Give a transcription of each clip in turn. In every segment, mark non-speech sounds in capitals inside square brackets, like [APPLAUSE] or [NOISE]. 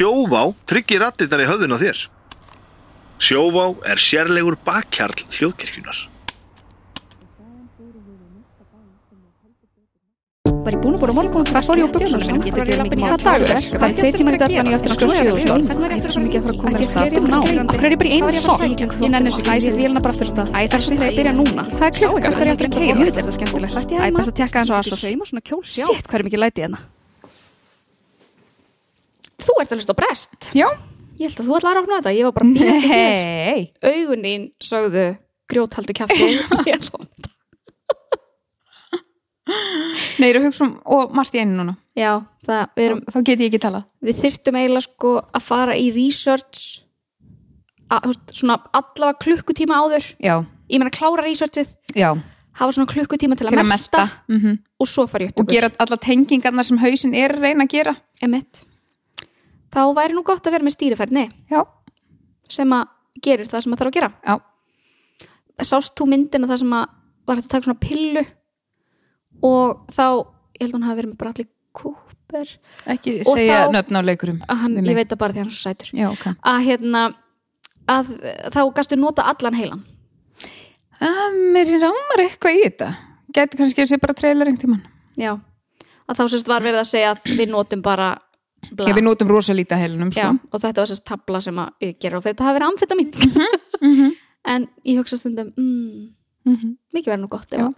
Sjóvá tryggir rattirnar í höfðun á þér. Sjóvá er sérlegur bakkjarl hljóðkirkjunar. Var ég búin að búin að morgun og á buksum sinum Getur ekki mikið Hvað dagur? Er? Það er tveir tímar í og ég eftir að skoða sjöðustól Ekki svo mikið að fara að koma mér að stað? Ná, af hverju er ég bara í einu sokk? Ég nenni þessu ekki, ég set vélina bara aftur af stað? Æ, það er svo þegar ég byrja núna? Það er klukka, hvert er eftir að keira? Þetta er skemmtilegt Æ, best að tekka eins og asos. Sitt, hvað er mikið lætið hérna Þú ert að hlusta á brest. Já, Ég held að þú ætlaði að rákna þetta, ég var bara bíða eftir þér. nei. Augun þín sögðu grjóthaldi kjafti. [LAUGHS] Ég ætla að- Nei, hugsa um og margt í einu núna. Já, það, erum Þá get ég ekki talað. Við þyrftum eiginlega sko að fara í research að, svona allavega klukkutíma áður. Já, ég meina klára researchið. Já, hafa svona klukkutíma til að, til melta mm og svo fara í Og upptökur gera alla tengingarnar sem hausin er reyna að gera. Emitt. Þá væri nú gott að vera með stýrifærni Já, sem að gerir það sem að þarf að gera. Já, sást þú myndina það sem að var hægt að taka svona pillu og þá, ég held að hann hafi verið með Bradley Cooper. Ekki Og segja nöfn á leikurum að hann, ég veit það bara því að hann er svo sætur. Já, ok. Að hérna að þá gastu nota allan heilan. Að, Mér rámar eitthvað í þetta. Gæti kannski að sé bara trailer einhvern tímann. Já, að þá sérst var verið að segja að við notum bara bla. Já, við nótum rosa lítið að heilunum Já, sko. og þetta var sérst tabla sem að ég gera á fyrir þetta hafi verið amfetamin Mhm. [LAUGHS] en ég hugsa stundum mm, Mhm. mikið verið nú gott Já. að-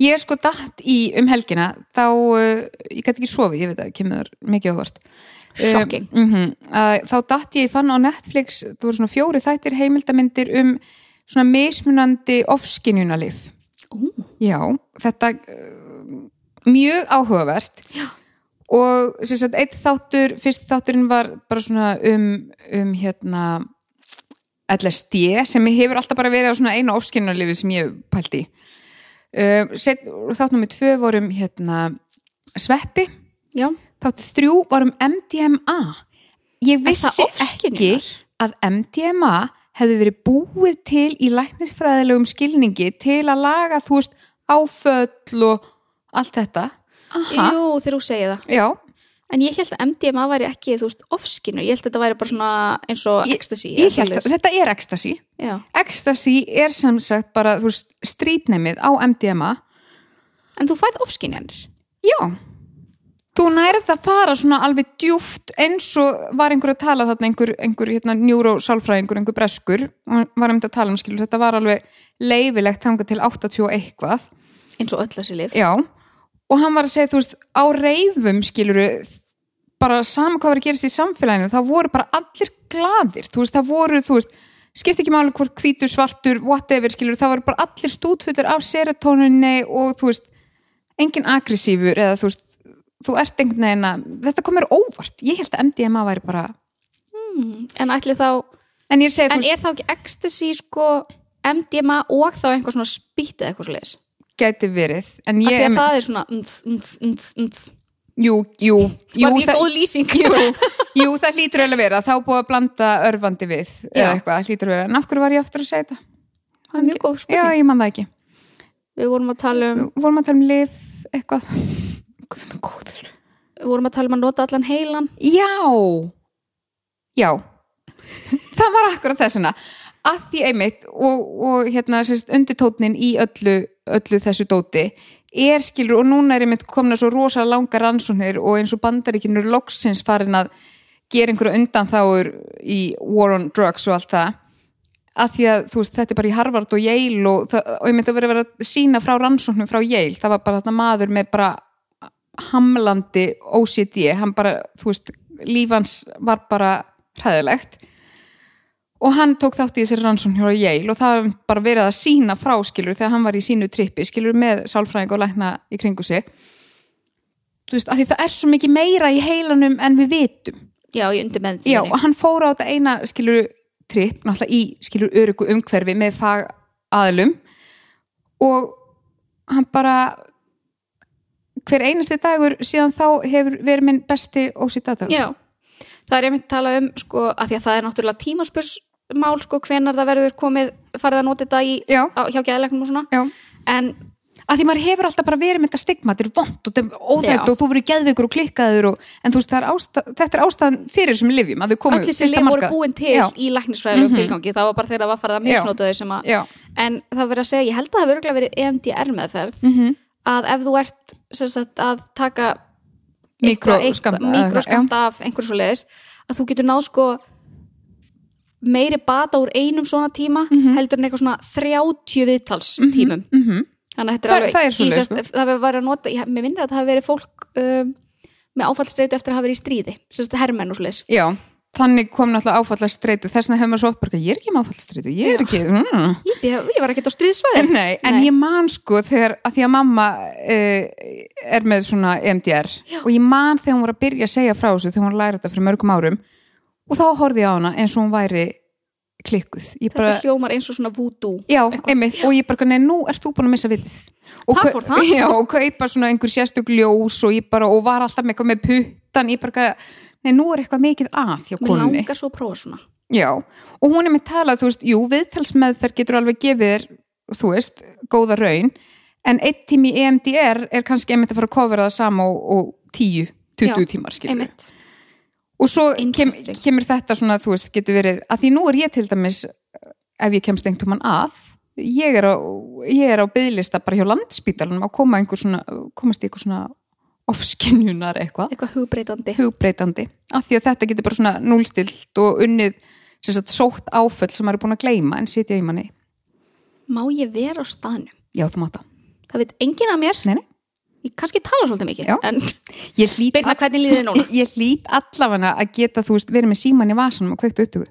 Ég er sko datt í um helgina þá, uh, ég gæti ekki sofið, ég veit að það kemur mikið ávart Shocking. uh, mm Þá datt ég, ég fann á Netflix það voru svona fjóri þættir heimildamindir um svona mismunandi ofskinjunalif. Já, þetta uh, mjög áhugavert Já. Og sem sagt eitt þáttur, fyrst þátturinn var bara svona um, um hérna LSD sem hefur alltaf bara verið á svona einu ofskinnarlifi sem ég hef pælt í. Uh, set, þátt nummið tvö vorum hérna sveppi. Já, þáttu þrjú vorum MDMA ég vissi ekki að MDMA hefði verið búið til í læknisfræðilegum skilningi til að laga þú veist áföll og allt þetta Aha. jú þegar þú segir það. Já, En ég held að MDMA væri ekki, þú veist, ofskinu Ég held að þetta væri bara svona eins og að svoleiðis. þetta er ecstasy. Já, ecstasy er sem sagt bara veist, strítnemið á MDMA en þú færð ofskinjanir já. Þú nærið að fara svona alveg djúft eins og var einhver að tala þarna einhver, einhver hérna, njúrósálfræðingur, einhver breskur. Og var einmitt að tala um skilur, þetta var alveg leifilegt þangað til 80 og eitthvað. Eins og öll þessi lif já, og hann var að segja þú veist, á reifum skiluru bara sama hvað var að gerast í samfélaginu þá voru bara allir gladir þú veist, það voru, þú veist skipt ekki máli hvort hvítur, svartur, whatever skilur, það voru bara allir stútfutur af serotoninni og þú veist engin aggressífur eða þú veist þú ert einhvern veginn að, þetta komur óvart. Ég held að MDMA væri bara mm, En ætli þá, en segi, en veist, er þá ekki ecstasy sko MDMA og þá einhver svona spýtt eða eitthvað svo leiðis gæti verið en ég, að það er svona ns, ns, ns, jú, jú, jú Var það- góð lýsing? Jú, jú, það hlýtur vel að vera þá búið að blanda örfandi við Já. eða eitthvað, hlýtur að vera, en af hverju var ég aftur að segja þetta? Það er mjög góð Já, spurning ég man það ekki. Við vorum að tala um Við vorum að tala um lif, eitthvað. Við vorum að tala um að nota allan heilan. Já. Já. Það var akkurat þessuna að því einmitt og, og hérna undirtótnin í öllu, öllu þessu dóti er skilur og núna er einmitt komin að svo rosa langa rannsóknir og eins og bandaríkinu er loksins farin að gera einhverju undanþáur í war on drugs og allt það að því að þú veist þetta er bara í Harvard og Yale og, það, og ég myndi að vera að vera sína frá rannsóknum frá Yale, það var bara þarna maður með bara hamlandi OCD, hann bara þú veist, lífans var bara hræðilegt og hann tók þátt í þessi rannsókn hjá Yale og það var bara verið að sína frá skilur þegar hann var í sínu trippi skilur með sálfræðing og lækna í kringu sig. Þú veist, af því það er svo mikið meira í heilanum en við vitum. Já, ég undir með Já, og hann fór á þetta eina skilur tripp, náttúrulega í skilur örugu umhverfi með fagaðlum og hann bara hver einasti dagur síðan þá hefur verið minn besti ósýta Já, það er myndi að tala um sko, að því að það er náttúrulega tímaspursmál sko, hvenar það verður komið farið að nota þetta í, á, hjá geðleiknum og svona. Já. en að því maður hefur alltaf bara verið með þetta stigma þetta er vond og óþægt og þú verður geðveikur og klikkaður og, en þú veist, er ásta, þetta er ástæðan fyrir þessum livjum að þau komu allir sem lið voru búin til Já. í læknisfræðilegum Mhm. tilgangi. Það var bara þegar það var farið að misnóta þau sem að Já, en það verið að segja, ég held að það örgulega verið EMDR meðferð mm að ef þú ert sem sagt, að taka mikroskamt af einhverju svo leiðis að þú getur náð sko meiri bata úr einum svona tíma Mhm. heldur en eitthvað svona 30 viðtals tímum þannig að þetta er Það- alveg það er í svoleiðis, sérst- það verið að nota, ég, mér minnir að það hefur verið fólk um, með áfallstreitu eftir að hafa verið í stríði sérst hermenn og svo leiðis Já, þannig kom náttúrulega áfalla streitu þess vegna hefur maður svo oft bara, ég er ekki með áfalla streitu ég er ekki, mm. ég, ég, var ekkert á stríðsvæði. Nei, en ég man sko þegar, að því að mamma uh, er með svona E EMDR Já. og ég man þegar hún var að byrja að segja frá þessu þegar hún var læra þetta fyrir mörgum árum og þá horfði ég á hana eins og hún væri klikkuð. Ég þetta bara, hljómar eins og svona voodoo Já, einmitt, og ég bara, nei, nú ert þú búin að missa vitið og, Það fór það? já, og kaupa svona einhver sérstök ljós og ég bara, og var alltaf með með puttan ég bara, nei, nú er eitthvað mikið að hjá mér konunni. langar svo að prófa svona. Já, og hún er með talað, þú veist, jú, viðtalsmeðferð getur alveg gefið þú veist, góða raun, en einn tími EMDR er kannski einmitt að fara að kofera það sama og, og 10, 20 Já, tímar, við. einmitt Og svo kem, kemur þetta svona, þú veist, getur verið, að því nú er ég til dæmis, ef ég kemst einhvern tímann að, ég er á, ég er á byðlista bara hjá landspítalunum að koma svona, komast í einhver svona ofskinjunar eitthvað. Eitthvað hugbreytandi. Hugbreytandi. Af því að þetta getur bara svona núlstilt og unnið sagt, sótt áföll sem maður er búin að gleyma en sitja í manni. Má ég vera á staðnum? Já þú mátt það veit enginn af mér. Nei, nei. Ég kannski tala svolítið mikið en ég hlýt, Birna, hvernig þér núna? [LAUGHS] ég hlýt allavega að geta þú veist verið með síman í vasanum og kveikt upptöku.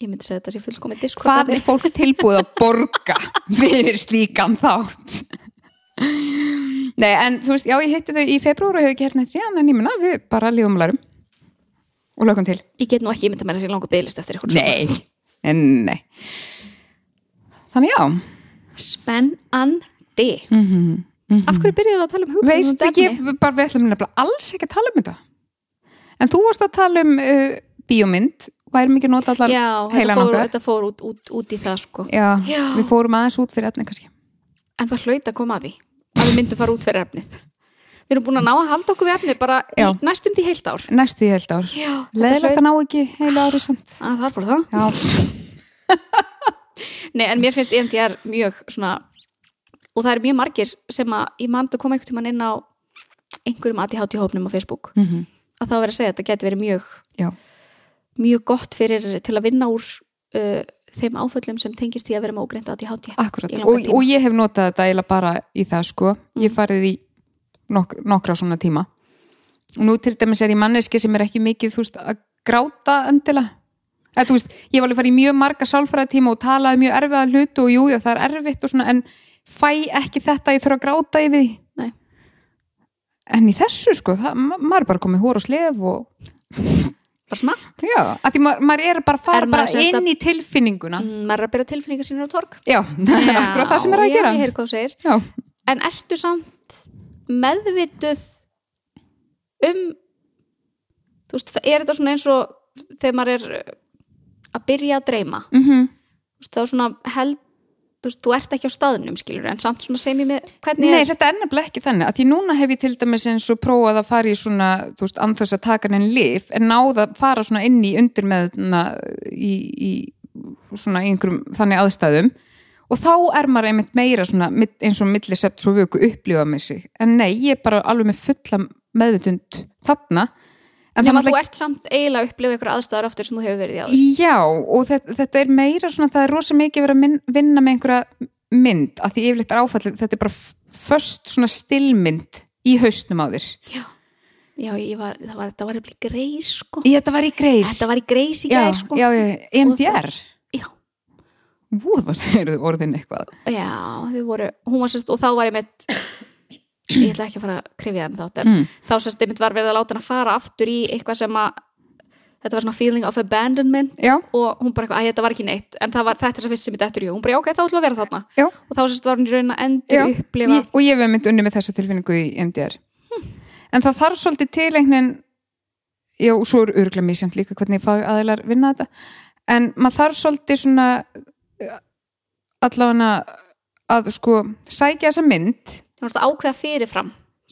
Ég myndi segja þetta sé fullkomið disk hvað er fólk tilbúið að borga [LAUGHS] fyrir slíkan þátt? Nei en þú veist já ég hitti þau í februar og hefur hérna þetta síðan en ég menna við bara lífum og lærum. Og lögum til. Ég get nú ekki myndið mér að sé langur bygglist eftir eitthvað nei, en nei. Þannig já. Spennandi mm -hmm. Af hverju byrjuðu að tala um hugbreytandi veist ekki, bara við ætlum nefnilega alls ekki að tala um þetta. En þú varst að tala um uh, bíómynd. Væri mikið nota allar já, heilan fór, okkar? þetta fór út, út, út í það sko. Já, Já. við fórum aðeins út fyrir efni kannski. En það hlaut að koma að því að við myndum fara út fyrir efnið. Við erum búin að ná að halda okkur við efnið bara í, Já. næstum því heilt ár. Næstu í heilt ár. Já, leðilegt að ná ekki heila ári samt. Að þar fór það. Já, [LAUGHS] Nei, en mér finnst EMDR mjög svona og það eru mjög margir sem að ég mandi að koma einhvern tímann inn á einhverjum ADHD hópnum á Facebook mm -hmm. að það verið að segja að þetta geti verið mjög já. mjög gott fyrir til að vinna úr uh, þeim áföllum sem tengist því að vera með ógreint ADHD akkurat og, og ég hef notað þetta eiginlega bara í það sko ég Mm. farið í nok nokkra svona tíma og nú til dæmis er ég manneski sem er ekki mikið þú veist að gráta endilega þú veist, ég hef alveg farið í mjög marga sálfræðatíma og talaði mjög erfiða hlutu og jú, já, það er erfitt og svona en fæ ekki þetta, ég þurf að gráta yfir því. Nei. en í þessu sko, það, ma maður er bara komið hór og slef og bara smart, já, að því maður, maður er bara að fara bara inn í tilfinninguna. Mm, maður er að byrja tilfinningar sínur á torg. Já, er [LAUGHS] akkurat það sem er að Já, gera. já, en ertu samt meðvituð um þú veist, er þetta svona eins og þegar maður er uh, að byrja að dreyma? Mhm. Þú veist, þá svona held þú, þú ert ekki á staðnum skilur en samt svona segir mér með hvernig Nei, er þetta er nefnilega ekki þannig að því núna hef ég til dæmis eins og prófað að fara í svona, þú veist, anþess að taka henni lif en náða að fara svona inn í undir með í, í svona einhverjum þannig aðstæðum. Og þá er maður einmitt meira svona eins og millisept svo vöku upplifa með sig. En nei, ég er bara alveg með fulla meðvitund þarna en nema það þú ert samt eiginlega að upplifa ykkur aðstæður aftur sem þú hefur verið í áður Já, og þetta, þetta er meira svona, það er rosa mikið verið að minn, vinna með einhverja mynd, að því yfirleitt er áfallið, þetta er bara f- föst svona stillmynd í hausnum á þér. já, já ég var, það var, þetta var eitthvað greis sko Í þetta var í greis. þetta var í greis í gæð sko já, já, EMDR. já, Vóðan [LAUGHS] eru orðin eitthvað. já, þau voru hún var sérst, og þá var ég með ég ætla ekki að fara að krifja hann þátt en Mm. þá sérst einmitt var verið að láta hann að fara aftur í eitthvað sem að þetta var svona feeling of abandonment Já. og hún bara eitthvað, að þetta var ekki neitt en var þetta er það fyrst sem ég dettur í hún bara, já, ok, þá ætlum við að vera þarna Já. og þá sérst var í raun að Já, endur upplifa ég, og ég hef mynd unni með þessa tilfinningu í EMDR. En það þarf svolítið til einhvern, já, og svo er örgulega mísjönd líka hvernig fag aðeinar vinna þetta, en maður þarf svolítið svona eh, allavega að sko sækja þessa mynd Þú ert að ákveða fyrirfram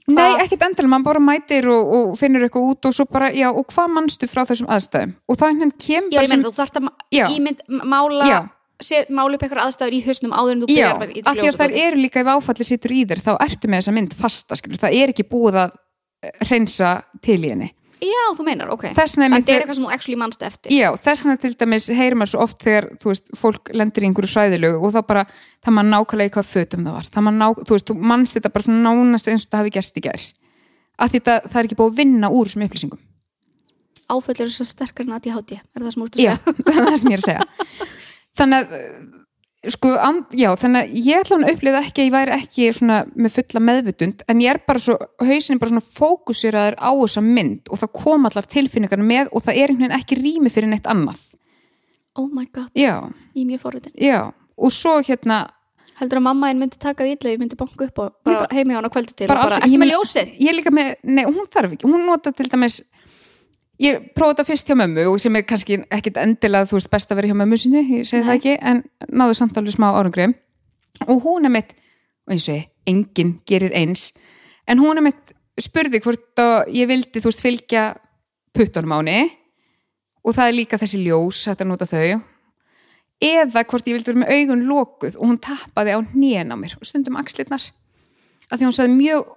Nei, Hvað- ekkert endilega, maður bara mætir og, og finnur eitthvað út og svo bara, já, og hvað manstu frá þessum aðstæðum? Og einhvern veginn kemur Já, ég meina þú þarft að Já. ímynd, mála Já. se, mála upp eitthvað aðstæður í hausnum áður en þú Já, byrjar í af því að þær eru líka ef áfallir situr í þér, þá ertu með þessa mynd fasta, skilur, það er ekki búið að hreinsa til í henni. Já, þú meinar, ok er mér Þetta er eitthvað sem þú actually manst eftir Já, þess vegna til dæmis heyrir maður svo oft þegar, þú veist, fólk lendir í einhverju hræðilegu og þá bara, það maður nákvæmlega í hvað fötum það var. Það maður ná, þú veist, þú mannst þetta bara svona nánast eins og það hafi gerst í gæs. Að því það, það er ekki búið að vinna úr þessum upplýsingum. Áföll eru svo sterkar en ADHD Er það sem úr Já, að segja? [LAUGHS] það er það sem ég er að segja. Þannig að, sko, já, þannig að ég ætla hann að upplifa ekki að ég væri ekki svona með fulla meðvutund, en ég er bara svo, hausin er bara svona fókusiraður á þessa mynd og það kom allar tilfinningar með og það er einhvern veginn ekki rými fyrir neitt annað. Oh my god, Já, ég er mjög forvitin. Já, og svo hérna, Heldur að mamma einn myndi taka því illa Ég myndi banka upp og bara heimi á hana kvöldi til Bara bara, ekki. með ljósið? ég er líka með, nei, hún þarf ekki, hún nota til dæmis, ég prófaði þetta fyrst hjá mömmu og sem er kannski ekkit endilega, þú veist, best að vera hjá mömmu sinni, ég segi það Nei. ekki, en náðu samt alveg smá árangri. Og hún er mitt, og eins og ég, enginn gerir eins, en hún er mitt, spurði hvort ég vildi, þú veist, fylgja henni. Og það er líka þessi ljós, þetta nota þau. Eða hvort ég vildi vera með augun lokuð og hún tappaði á hnén á mér og stundum axlirnar. Að því hún sagði mjög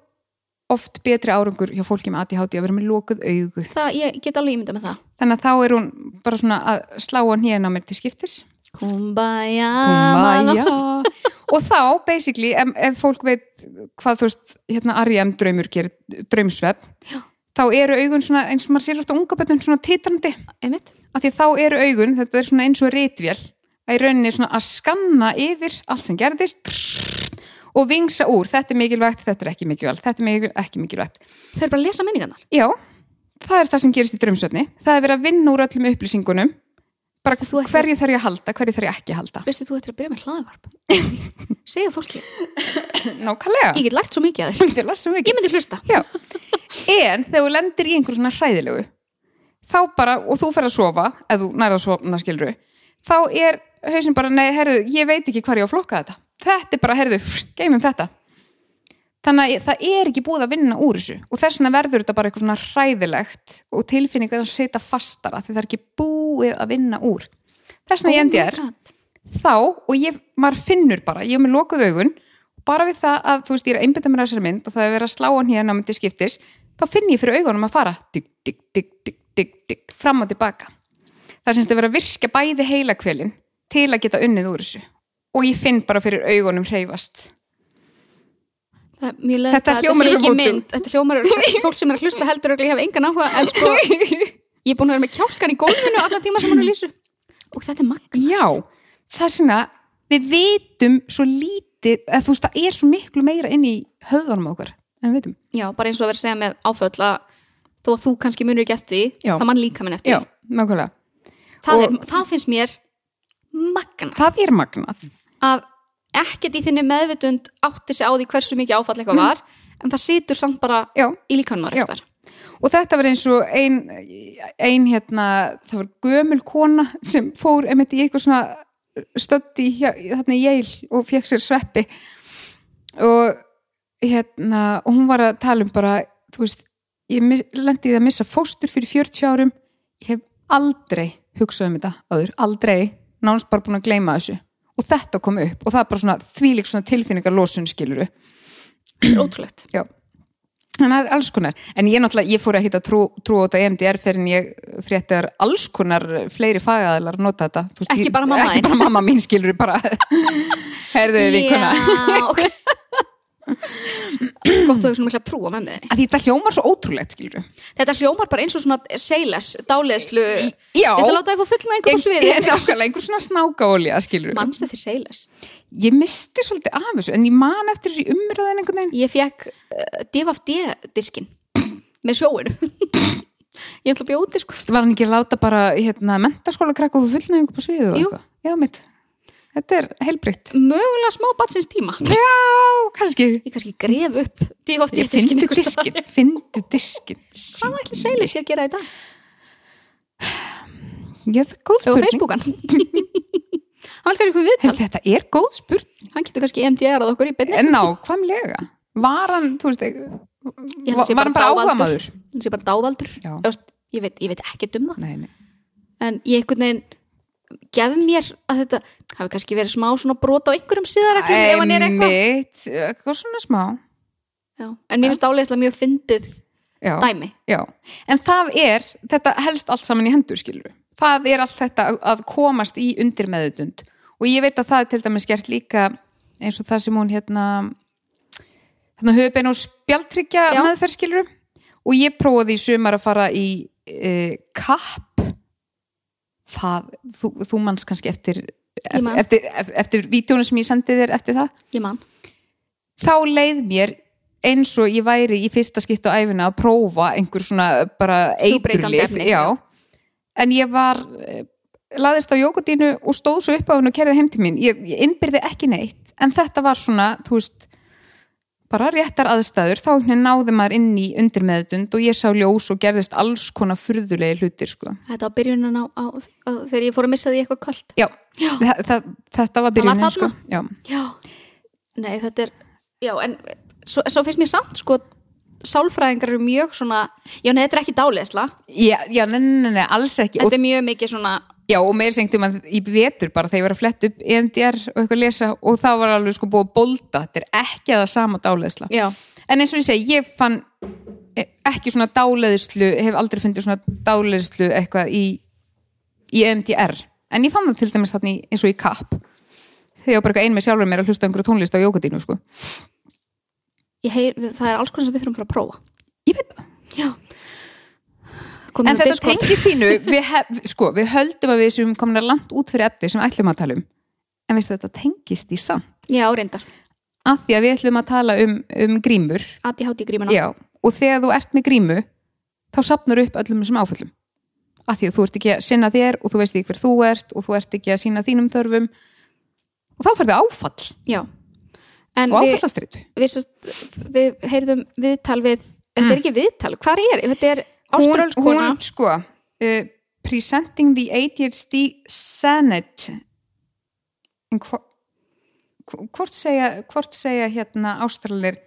oft betri árangur hjá fólki með ADHD að vera með lokuð augu Það, ég get alveg ímynda með það þannig að þá er hún bara svona að slá á hnén á mér til skiptis Kumbaya, Kumbaya. [LAUGHS] og þá basically ef, ef fólk veit hvað þú veist hérna R.E.M. draumur gerir draumsvefn Já. þá eru augun svona eins og maður sér ofta unga bönnum svona titrandi af því þá eru augun, þetta er svona eins og reitvél að í rauninni svona að skanna yfir allt sem gerðist og vingsa úr, þetta er mikilvægt, þetta er ekki mikilvægt þetta er mikilvægt, ekki mikilvægt. Eru bara lesa minningarnar já, það er það sem gerist í draumsöfni það er verið að vinna úr öllum upplýsingunum. Bara ættir- hverju þarf ég að halda, hverju þarf ég ekki að halda? Veistu, þú ættir að byrja með hlaðvarp? [LAUGHS] Segja fólki, nákvæmlega, ég get lært svo mikið að þér. Ég svo Ég mikið myndi hlusta. Já. en þegar þú lendir í einhverju svona hræðilegu þá bara, og þú fer að sofa ef þú nærða að sofa, skilru þá er hausinn bara, nei, herðu, ég veit ekki hvað ég á að flokka þetta þetta er bara, herðu, geymum þetta. Þannig að það er ekki búið að vinna úr þessu. Og þess vegna verður þetta bara eitthvað svona hræðilegt og tilfinning að setja fastara því það er ekki búið að vinna úr. Þess vegna ég endi er þá og ég, maður finnur bara, ég er með lokuð augun bara við það að þú veist ég er að einbynda mér að þessari mynd og það er verið að slá hann hérna á myndi skiptis þá finn ég fyrir augunum að fara digg, digg, digg, fram og tilbaka. Það syns að vera að virka bæði heilakvelin til að geta unnið úr þessu og ég finn bara fyrir augunum hreyfast. Þetta að hljómar fótum. mynd. Þetta hljómar, fólk sem er að hlusta heldur og ég hef engan áhuga en sko, [LAUGHS] ég er búin að vera með kjálskan í gólfinu allan tíma sem hún er að lýsu og þetta er magna já, það er svona við vitum svo lítið eða þú veist það er svo miklu meira inn í höfðunum á okkur en við vitum. Já, bara eins og að vera að segja með áföll að þó að þú kannski munur ekki eftir Já. það mann líka minn eftir já, það, er, það finnst mér magna það er magnað að ekkert í þinni meðvitund átti sig á því hversu mikið áfall eitthvað var en það situr samt bara já, í líkanum og þetta var eins og ein, ein hérna, það var gömul kona sem fór einmitt í eitthvað svona stödd í Yale og fekk sér sveppi. Og hérna og hún var að tala um bara þú veist, ég mi- lendi í það að missa fóstur fyrir 40 árum. Ég hef aldrei hugsað um þetta áður, aldrei, nánast bara búin að gleyma þessu og þetta kom upp og það er bara svona þvílík svona tilfinningar losun skiluru þetta er ótrúlegt. [CLEARS THROAT] Já, þannig að alls konar. En ég náttúrulega, ég fór að hitta trú, trú á þetta EMDR fyrir en ég fréttar alls konar fleiri fagaðilar nota þetta. Veist, Ekki ég- bara mamma ekki þín. bara mamma mín skilur bara. [LAUGHS] Herðu vinkuna Já, ok [LAUGHS] Gott að þú svona mikla trú á með þinni. Að þetta hljómar svo ótrúlegt skilur Þetta hljómar bara eins og svona seiles, dáleðslu Ég ætla að láta þið fá fullna einhver á sviði? [LAUGHS] nákvæmlega einhver svona snákaolja skilur Manst þessir seiles ég misti svolítið af þessu en ég man eftir þessu umröðin einhvern veginn. Ég fekk uh, DFD-diskin [COUGHS] með sjóinu. Ég ætla að út sko. Var hann ekki að láta bara hérna, mentaskóla krakka og fullna einhver på þetta er heilbritt Mögulega smá batsins tíma. Já, kannski. Ég kannski gref upp Ég DFD-diskin Findu diskin, findu diskin Hvað ætli seiles ég að gera í dag? Já, það er góð spurning. Facebookan. [LAUGHS] Hann kannski eitthvað viðtal. Þetta er góð spurning. Hann getur kannski MDR-að okkur í beinni En nákvæmlega. Var hann, þú veist, Ég var, hann bara áhuga maður? hann sé bara dávaldur. Ég veit, ég veit ekkert um það. Nei, nei. En ég einhvern veginn gef mér að þetta hafi kannski verið smá svona brot á einhverjum síðareglum ef hann er eitthvað. Einmitt, eitthvað svona smá. Já. en mér finnst álega mjög fyndið Já, dæmi. já, en það er þetta helst allt saman í hendur skilur það er allt þetta að- komast í undir meðutund og ég veit að það er til dæmis gert líka eins og það sem hún hérna hérna höfubein og spjaldtryggja Já. meðferð skilur og ég prófaði í sumar að fara í e, kapp það, þú, þú manns kannski eftir man. eftir, eftir, eftir vídjónu sem ég sendi þér eftir það? Þá leið mér eins og ég væri í fyrsta skipt á æfina að prófa einhver svona bara eiturlif en ég var eh, laðist á jókutínu og stóð svo upp á hennu og kerði heim til mín. Ég, ég innbyrði ekki neitt en þetta var svona, þú veist bara réttar aðstæður, þá náði maður inn í undirmeðutund og ég sá ljós og gerðist alls konar furðulegi hlutir sko. þetta var byrjunin á, á, á þegar ég fór að missa því eitthvað kvöld já, já, þa þa þetta var byrjunin þarna? sko. já. já, nei þetta er já, en svo, svo finnst mér samt sko sálfræðingar eru mjög svona já, nei, þetta er ekki dáleðsla Já, já, nei, nei, nei, alls ekki þetta er mjög mikið svona Já, og meir sengtum að í vetur bara þegar ég var að fletta upp EMDR og eitthvað að lesa og það var alveg sko búið að bolta þetta er ekki að það sama dáleðsla já, en eins og ég segi, ég fann eh, ekki svona dáleðslu hef aldrei fundið svona dáleðslu eitthvað í, í EMDR en ég fann það til dæmis þarna eins og í kapp. Þegar ég var bara ein með sjálfur mér að hlusta einhverju tónlist á jókatínu sko. ég heyr, það er alls konar sem við þurfum að prófa. Ég veit það en þetta tengist pínu. Við, hef, sko, við höldum að við sem að langt út fyrir eftir sem ætlum að tala um. En veistu þetta tengist í samt. Já, reyndar, að því að við ætlum að tala um, um grímur. Já, og þegar þú ert með grímu þá sapnar upp öllum þessum áföllum. Að því að þú ert ekki að sinna þér og þú veist ekki hver þú ert og þú ert ekki að sína þínum þörfum. Og þá færðu áfall. Já. En og við, áfallastritu við, sest- við heyrðum viðtal við þetta er ekki viðtal, hvað er, þetta er hún, áströlskona hún sko uh, presenting the ADHD Senate en hva, hvort segja hvort segja hérna ástralir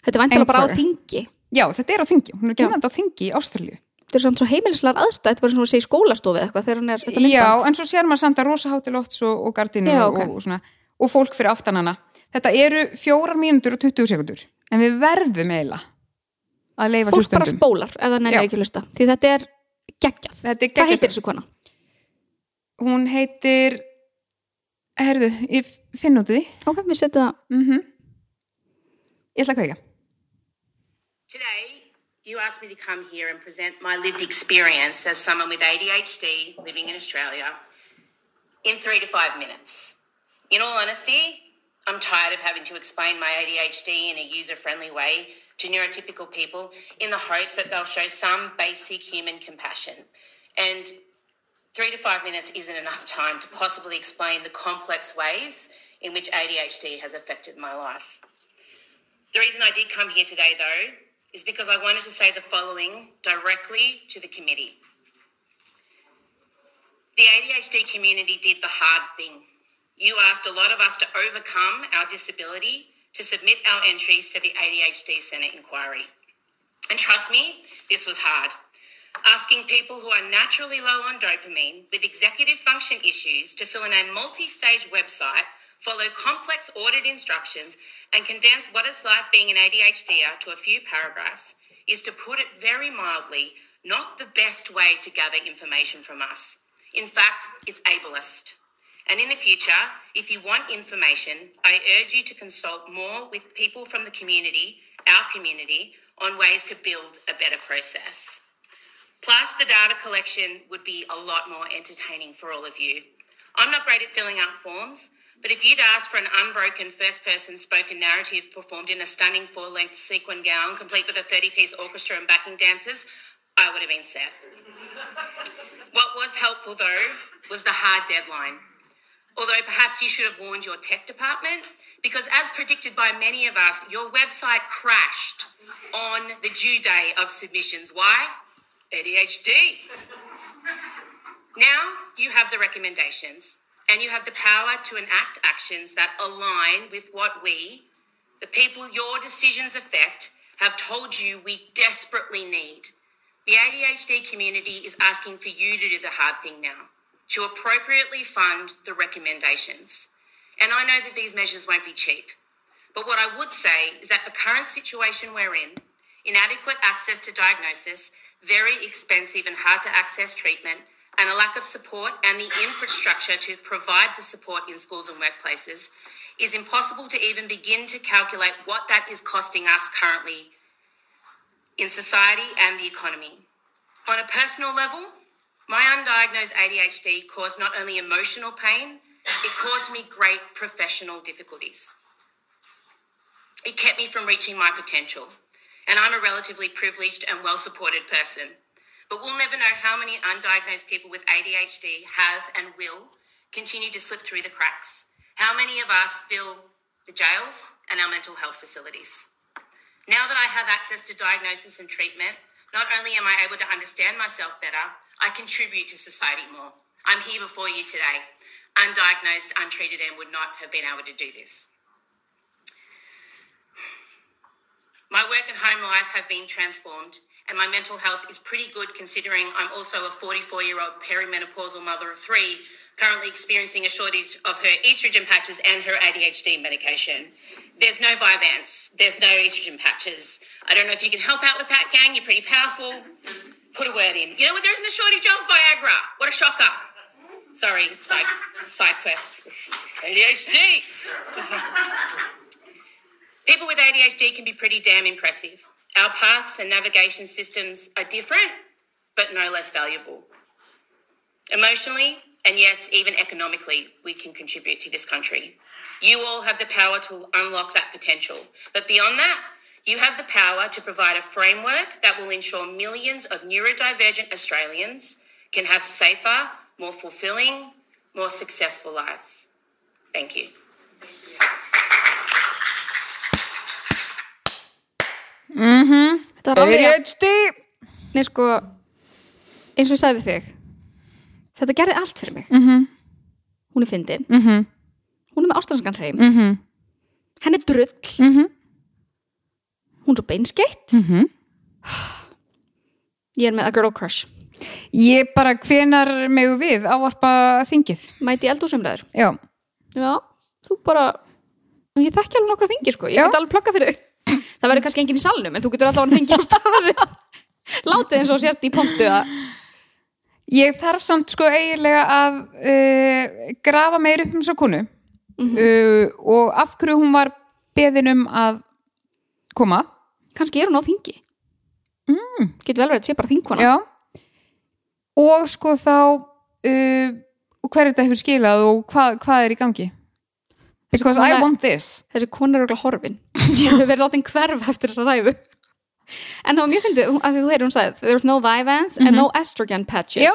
þetta er væntalega bara á þingi já þetta er á þingi, hún er Já. kynandi á þingi í Ástralíu þetta er samt svo heimilislegar aðstæð þetta var svona að segja skólastofi eitthvað þegar hún er þetta Já, myndband. en svo sér maður samt að rosa hátil lofts og, og gardinu Já, og, ok. og, svona, og fólk fyrir aftanana. Þetta eru fjórar mínútur og 20 sekundur. En við verðum eiginlega að leifa fólk bara hlustundum. spólar ef það nefnir ekki að hlusta því þetta er geggjað Þetta er hvað geggjast- heitir þessu kona? Hún heitir, herðu, ég finn út í því. ok, við setjum það Mm Ég ætla að kveika. Today, you asked me to come here and present my lived experience as someone with ADHD living in Australia in three to five minutes. In all honesty, I'm tired of having to explain my ADHD in a user friendly way to neurotypical people in the hopes that they'll show some basic human compassion. And three to five minutes isn't enough time to possibly explain the complex ways in which ADHD has affected my life. The reason I did come here today, though, is because I wanted to say the following directly to the committee. The ADHD community did the hard thing. You asked a lot of us to overcome our disability to submit our entries to the ADHD Senate inquiry. And trust me, this was hard. Asking people who are naturally low on dopamine with executive function issues to fill in a multi stage website, follow complex audit instructions, and condense what it's like being an ADHDer to a few paragraphs is, to put it very mildly, not the best way to gather information from us. In fact, it's ableist. And in the future, if you want information, I urge you to consult more with people from the community, our community, on ways to build a better process. Plus, the data collection would be a lot more entertaining for all of you. I'm not great at filling out forms, but if you'd asked for an unbroken first person spoken narrative performed in a stunning four length sequin gown, complete with a 30 piece orchestra and backing dancers, I would have been set. What was helpful, though, was the hard deadline. Although perhaps you should have warned your tech department, because as predicted by many of us, your website crashed on the due day of submissions. Why? ADHD. Now you have the recommendations. and you have the power to enact actions that align with what we, the people your decisions affect, have told you we desperately need. The ADHD community is asking for you to do the hard thing now, to appropriately fund the recommendations. And I know that these measures won't be cheap. But what I would say is that the current situation we're in, inadequate access to diagnosis, very expensive and hard to access treatment, and a lack of support and the infrastructure to provide the support in schools and workplaces, is impossible to even begin to calculate what that is costing us currently in society and the economy. On a personal level, my undiagnosed ADHD caused not only emotional pain, it caused me great professional difficulties. It kept me from reaching my potential. And I'm a relatively privileged and well supported person. But we'll never know how many undiagnosed people with ADHD have and will continue to slip through the cracks. How many of us fill the jails and our mental health facilities? Now that I have access to diagnosis and treatment, not only am I able to understand myself better, I contribute to society more. I'm here before you today. Undiagnosed, untreated, and would not have been able to do this. My work and home life have been transformed, and my mental health is pretty good considering I'm also a 44 year old perimenopausal mother of three, currently experiencing a shortage of her estrogen patches and her ADHD medication. There's no Vyvanse, there's no estrogen patches. I don't know if you can help out with that, gang. You're pretty powerful. Put a word in. You know what? There isn't a shortage of Viagra. What a shocker. Sorry, side, side quest. ADHD. [LAUGHS] People with ADHD can be pretty damn impressive. Our paths and navigation systems are different, but no less valuable. Emotionally, and yes, even economically, we can contribute to this country. You all have the power to unlock that potential. But beyond that, you have the power to provide a framework that will ensure millions of neurodivergent Australians can have safer, more fulfilling, more successful lives. Thank you. Þetta var alveg rétt. ADHD Nei, sko, eins og ég sagði við þig þetta gerði allt fyrir mig Mhm. hún er fyndin, Mhm. hún er með ástranskan hreim Mhm. henn er drull, Mhm. Hún er svo beinskeitt Mhm. ég er með a girl crush. Ég bara hvenar megu við ávarpa þingið? Mæti eldúsumræður Já, já, þú bara ég þekki alveg nokkra þingi sko, ég Já. get alveg plugga fyrir það verður kannski enginn í salnum en þú getur allavega þingi á staðið [LAUGHS] látið eins og sért í pontu að ég þarf samt sko eiginlega að uh, grafa meir upp um þessa konu. Mhm. uh, og af hverju hún var beðin um að koma. Kannski er hún á þingi. Mm. getur vel verið að sé bara þingkona. Já. Og sko þá uh, hver þetta hefur skilað og hvað, hvað er í gangi? Because I kona- want this. þessi kona er okkur horfin. [LAUGHS] Hefur verið látið hverf eftir þessa ræðu. En það var mjög fyndið, af því þú heyrir hún sagði there's no Vyvanse and no estrogen patches. Já.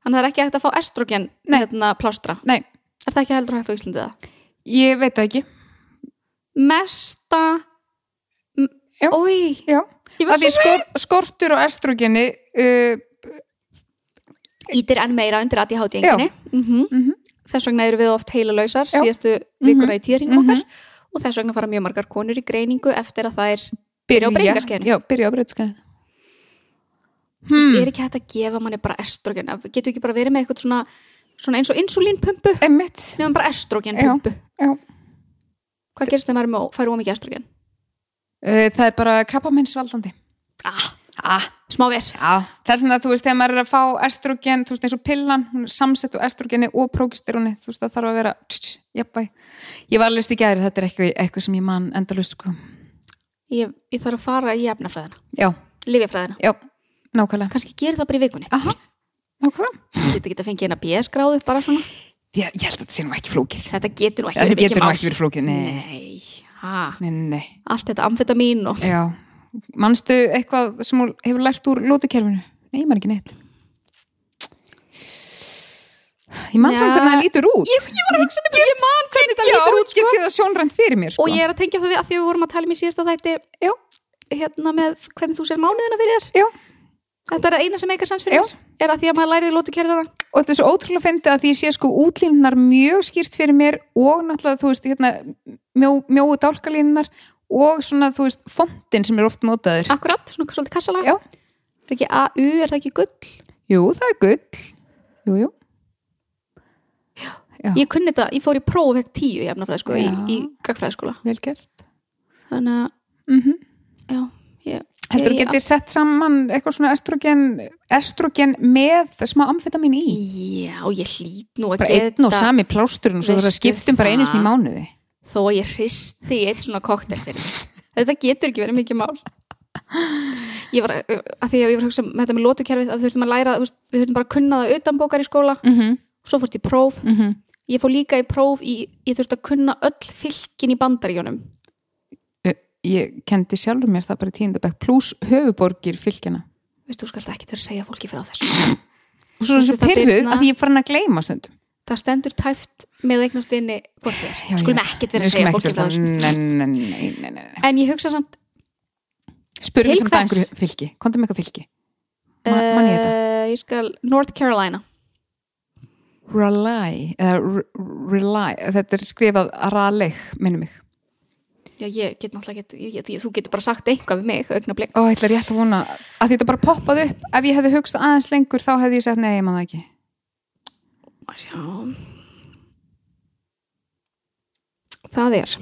þannig að það er ekki hægt að fá estrogen Nei. hérna, plástra, Nei, er það ekki heldur hægt á Íslandi það? ég veit það ekki. Mesta Já. Ói, Já, að því skor, skortur og estrogeni uh, ítir enn meira undir ADHD enginni mm Mhm. þess vegna eru við oft heila lausar Já. síðastu vikuna í tíðringum Mhm. okkar. Og þess vegna fara mjög margar konur í greiningu eftir að þær byrja á breytingaskeiðinu Já, byrja á breytingaskeiðinu Þú veist, hmm. er ekki hægt að gefa manni bara estrogen? Getur ekki bara verið með eitthvað svona, svona eins og insulínpumpu? Nefnum bara estrogenpumpu. Já. hvað gerist þegar maður er fær ómikið estrogen? Uh, Það er bara krabbamennsvaldandi Ah, ah, smá ves Já, það er svona að þú veist þegar maður er að fá estrogen, þú veist eins og pillan hún samsett úr estrogeni og prókisteróni þú veist það þarf að vera tss, ég var að list í gæri, þetta er eitthvað, eitthvað sem ég man endalust sko. Ég, ég þarf að fara í efnafræðina. Já, lifjafræðina, já, nákvæmlega. Kannski gerir það bara í vikunni. Aha, nákvæmlega. Getur ekki að fengja eina BS gráðu bara svona. Já, ég held að þetta sé nú ekki flókið. Þetta getur nú Þetta getur ekki verið flókið, nei, nei, nei, nei, allt þetta amfetamín og Já, manstu eitthvað sem hún hefur lært úr lótukerfinu? Nei, ég man ekki neitt Ég man Já. samt hvernig það lítur út ég, ég var að hugsa nefnilega, ég man hvernig Já, lítur út sko. séð það sjónrænt fyrir mér sko. og ég er að tengja það við að því að við vorum að tala um í síðasta þætti Já. hérna með hvernig þú sér mánuðina fyrir þér Já. þetta er það eina sem eitthvað sans fyrir Já. er að því að maður lærið lótukerfið það og þetta er svo ótrúlega fyndið að því ég sé sko útlínunar mjög skýrt fyrir mér og náttúrulega þú veist hérna mjó, mjóu dálkalínunar og svona þú veist fontin sem er oft mótaður Akkurat, svona svolítið kassalega Já. Er ekki AU, er það ekki gull? Jú, það er gull Jú, jú Já. Ég kunni þetta, ég fór í próf og fekk tíu í efnafræðiskóla, í, í gagfræðiskóla Vel gert Þannig að, mm já, ég Heldur þú getur sett saman eitthvað svona estrogen, estrogen með smá amfetamin í? Já, ég hlýt nú að Bara geta einn og sami plásturinn og svo Veistu skiptum bara einu sinni í mánuði. Þó að ég hristi eitt svona koktel fyrir mig. Þetta getur ekki verið mikið mál Ég var, að því að ég var að hugsa um þetta með lótukerfið að við þurftum að læra, við þurftum bara að kunna það utan bókar í skóla, Mm -hmm. svo fórst í próf Mm -hmm. ég fór líka í próf í, ég þurfti að kunna öll fylkin í bandaríunum Ég kendi sjálfur mér það bara í tíundabæk pluss höfuborgir fylgjana. veistu, þú skalt ekkert vera að segja fólki frá þessu [CLEARS THROAT] Og svo er þessu pyrruð að ég farin að gleyma stundum. Það stendur tæft með eignast vinni hvort þér, skulum ekkert vera Við að segja fólki ekkert frá vera- þessu Nei, nei, nei, nei, nei, nei. en ég hugsa samt Spurðu Til samt að einhverju fylgi. Kontum eitthvað fylgi. Ma, man ég þetta? uh, ég skal, North Carolina Rely, eða r- rely, þetta er skrifað raleg, minnum mig. já, ég get náttúrulega get, ég, ég, þú getur bara sagt eitthvað við mig, augnablik Ó, ég ætla rétt að vona að þetta bara poppaði upp. Ef ég hefði hugsað aðeins lengur þá hefði ég sagt nei, ég maður það ekki. Já. það er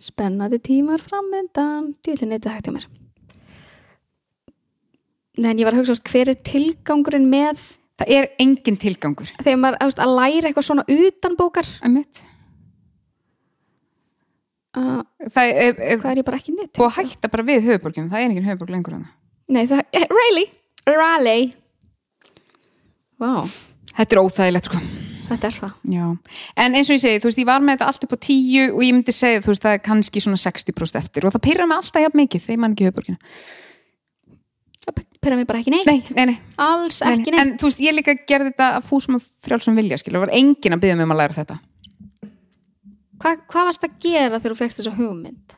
spennandi tímar framöndan djúðlega neytið hægt hjá mér en ég var að hugsa veist, hver er tilgangurinn með Það er engin tilgangur. þegar maður veist, að læra eitthvað svona utan bókar Einmitt. uh, Það er, er ég bara ekki nýtt að hætta bara við höfuborginu. Það er engin höfuborg lengur hana. Nei, það, eh, really, Raleigh Vá, Þetta er óþægilegt sko. þetta er það Já. En eins og ég segi, þú veist, ég var með þetta allt upp á tíu og ég myndi segja, þú veist, það er kannski svona 60% eftir og það pyrra mig alltaf jafn mikið þegar ég man ekki höfuborginu. Það pera mér bara ekki neitt Nei, nei, nei. Alls nei, ekki nei. neitt En þú veist, ég líka gerði þetta að fúsum að frjálsum vilja, skilur. Það var engin að byggja mig um að læra þetta. Hva, Hvað varst að gera þegar þú fekst þessa hugmynd?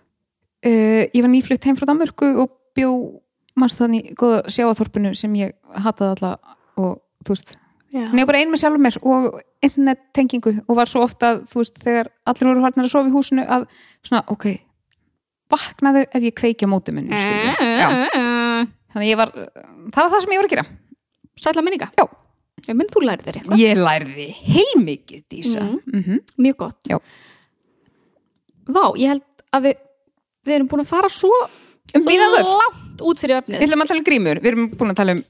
Uh, ég var nýflutt heim frá Danmörku og bjó en ég var bara ein með sjálfur mér og internettengingu og var svo ofta veist, þegar allir voru farnir að sofa í húsinu að svona, ok vaknaðu ef ég kveiki á móti minni þannig ég var það var það sem ég var að gera. Sætla minninga. Já. Ég minn þú lærið þér eitthvað. Ég lærði heilmikið, Dísa. Mhm. mm. -hmm. Mjög gott. Já. Vá, ég held að við við erum búin að fara svo um langt út fyrir við efnið ætlum að tala um grímur. Við erum búin að tala um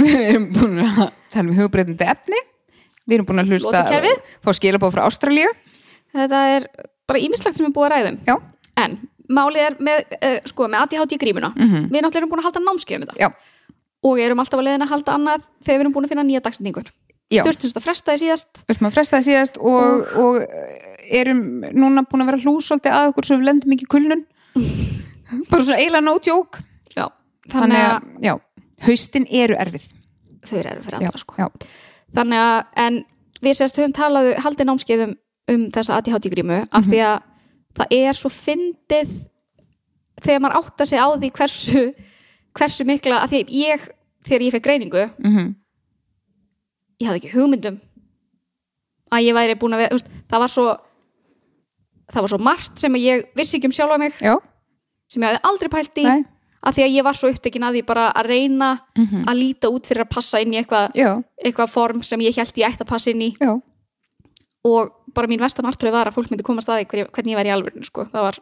[LAUGHS] við erum búin að tala um hugbreytandi efni. Við erum búin að hlusta fá skilabóð frá Ástralíu. Þetta er bara ímislegt sem er búið að ræðum Já. En málið er með, uh, sko, með ADHD grímuna. Mhm. Við náttúrulega erum búin að halda námskeið um þetta Já. Og erum alltaf að leiðin að halda annað þegar við erum búin að finna nýja dagsendingur Já. Þurftum að fresta því síðast. Við erum að fresta það síðast og, og erum núna búin að vera hlúsóldi að okkur svo við lendum ekki kulnun. [LAUGHS] Bara svona eiginlega no joke. Já, þannig að, já, haustin eru erfið. Þau eru fyrir já, allra sko. já, Þannig að, en við sérst höfum talað haldið námskeiðum um þessa ADHD grímu af því að það er svo fyndið þegar maður átta sig á því hversu hversu mikla, að því ég þegar ég fekk greiningu, mm ég hafði ekki hugmyndum að ég væri búin að vera, það var svo það var svo margt sem ég vissi ekki um sjálfa mig já, sem ég hafði aldrei pælt í. Nei af því að ég var svo upptekin að því bara að reyna Mhm. að líta út fyrir að passa inn í eitthvað já, eitthvað form sem ég held ég ætti að passa inn í. Já, og bara mín vestam artröð var að fólk myndi komast að því hver- hvernig ég væri í alvörinu sko. var,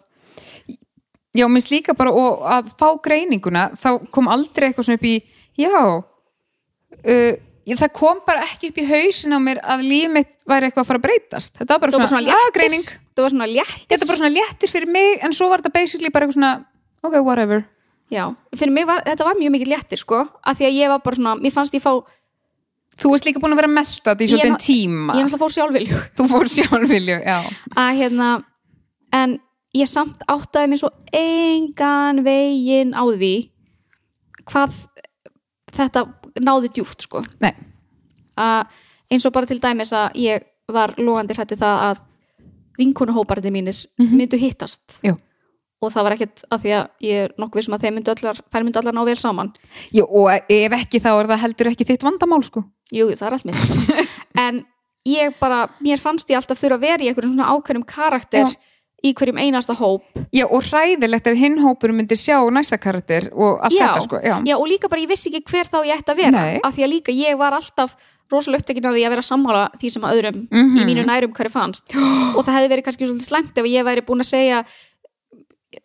já, minnst líka bara og að fá greininguna þá kom aldrei eitthvað svona upp í já uh, það kom bara ekki upp í hausin á mér að líf mitt væri eitthvað að fara að breytast. Þetta var bara það svona, svona að greining. Léttir það var svona léttir. Þetta var svona léttir fyrir mig en svo var þetta basically bara eitthvað svona ok, whatever já, fyrir mig var, þetta var mjög mikið léttir sko, af því að ég var bara svona mér fannst ég fá, þú veist líka búin að vera að þetta í svolítið ná- tíma ég náttúrulega fór sjálfvilju þú fór sjálfvilju, já að hérna en ég samt áttaði mér svo engan veginn á því hvað þetta náði djúft sko Nei. að eins og bara til dæmis að ég var lofandi hrættu það að vinkonuhóparði mínir Mhm. myndu hittast Já. Og það var ekkert að því að ég er nokkuð vissum að þeir myndu allar, þær myndu allar ná vel saman Já, og ef ekki þá er það heldur ekki þitt vandamál sko. jú, það er allt mitt [LAUGHS] en ég bara, mér fannst ég alltaf þurfa að vera í einhverjum svona ákveðnum karakter Já. í hverjum einasta hóp Já, og hræðilegt ef hinn hópur myndir sjá næsta karakter og allt Já. þetta sko. Já. Já, og líka bara ég vissi ekki hver þá ég ætti að vera Nei. af því að líka ég var alltaf rosalega upptekin af því að vera sammála því sem að öðrum Mhm. í mínu nærum hverju fannst [GASPS] og það hefði verið kannski svolítið slæmt ef ég væri búin að segja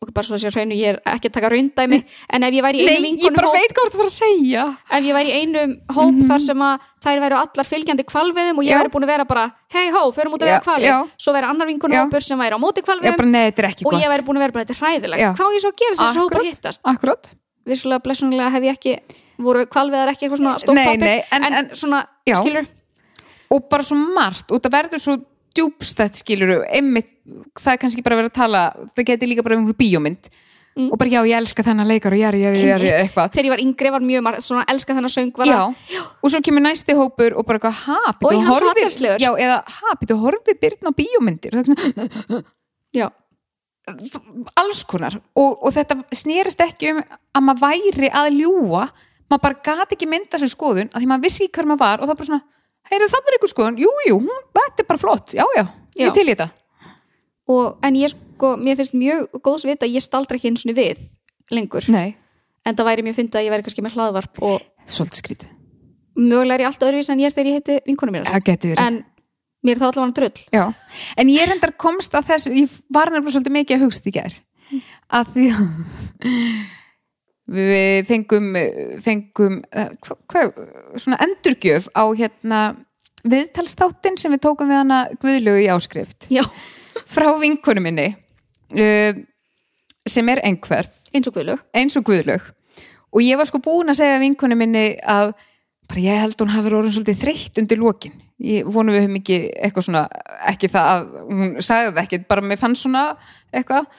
og bara svo að sér hreinu, ég er ekki að taka raundæmi en ef ég væri í einum Nei, bara hóp veit hvað þú var að segja. ef ég væri í einum hóp þar sem að þær væru allar fylgjandi kvalviðum og ég. Já. væri búin að vera bara hei hó, förum út að vera kvalið já. svo væri annar vinkonum Já. hópur sem væri á móti kvalviðum bara er ekki og gott. ég væri búin að vera bara þetta er hræðilegt hvað á ég svo að gera þess að hópar hittast Akkurat. vissulega blessunlega hef ég ekki voru kvalviðar ekki eitthvað svona stórt Nei, topic nei, en- en, en- svona, Já. skilur og bara svo margt og það verður svo djúbstætt skilur einmitt, það er kannski bara verið að tala það geti líka bara einhver bíómynd. Mm. og bara já, ég elska þennan leikar og jari, jari, jari, eitthvað. Þegar ég var yngri var mjög margt svona elska þennan söng var já, og svo kemur næsti hópur og bara eitthvað, ha, hann svo horfi já, eða, ha, býtu horfi byrna á bíómyndir? [LAUGHS] Já, alls konar. Og, og þetta snerist ekki um að maður væri að ljúa maður bara gati ekki mynda þessu skoðun að því maður vissi ekki hver maður var og það bara svona, heyrðu það er eitthvað skoðun. Jú, jú, hún, þetta er bara flott, já, já, ég Já. er til í þetta. Og en ég sko mér finnst mjög góðs vita ég staldra ekki eins og við lengur, nei, en það væri mjög fyndið að ég væri kannski með hlaðvarp og svolítið skrítið. Mögulega er ég allt öðruvís en ég er þegar ég heiti vinkonum mér verið. En mér er það allavega drull. Já, en ég reyndar komst að þess ég var nefnilega svolítið mikið að hugst í gær. Að því við fengum fengum eh, hva, hva, svona endurgjöf á hérna viðtalstáttin sem við tókum við hana Guðlögu í áskrift. Já, frá vinkonu minni uh, sem er einhver. Eins og guðlug eins og Guðlög og ég var sko búin að segja vinkonu minni að bara ég held hún hafi verið svolítið þreytt undir lokin. Ég vonum við höfum ekki eitthvað svona ekki það að hún sagði það ekki bara mér fannst svona eitthvað.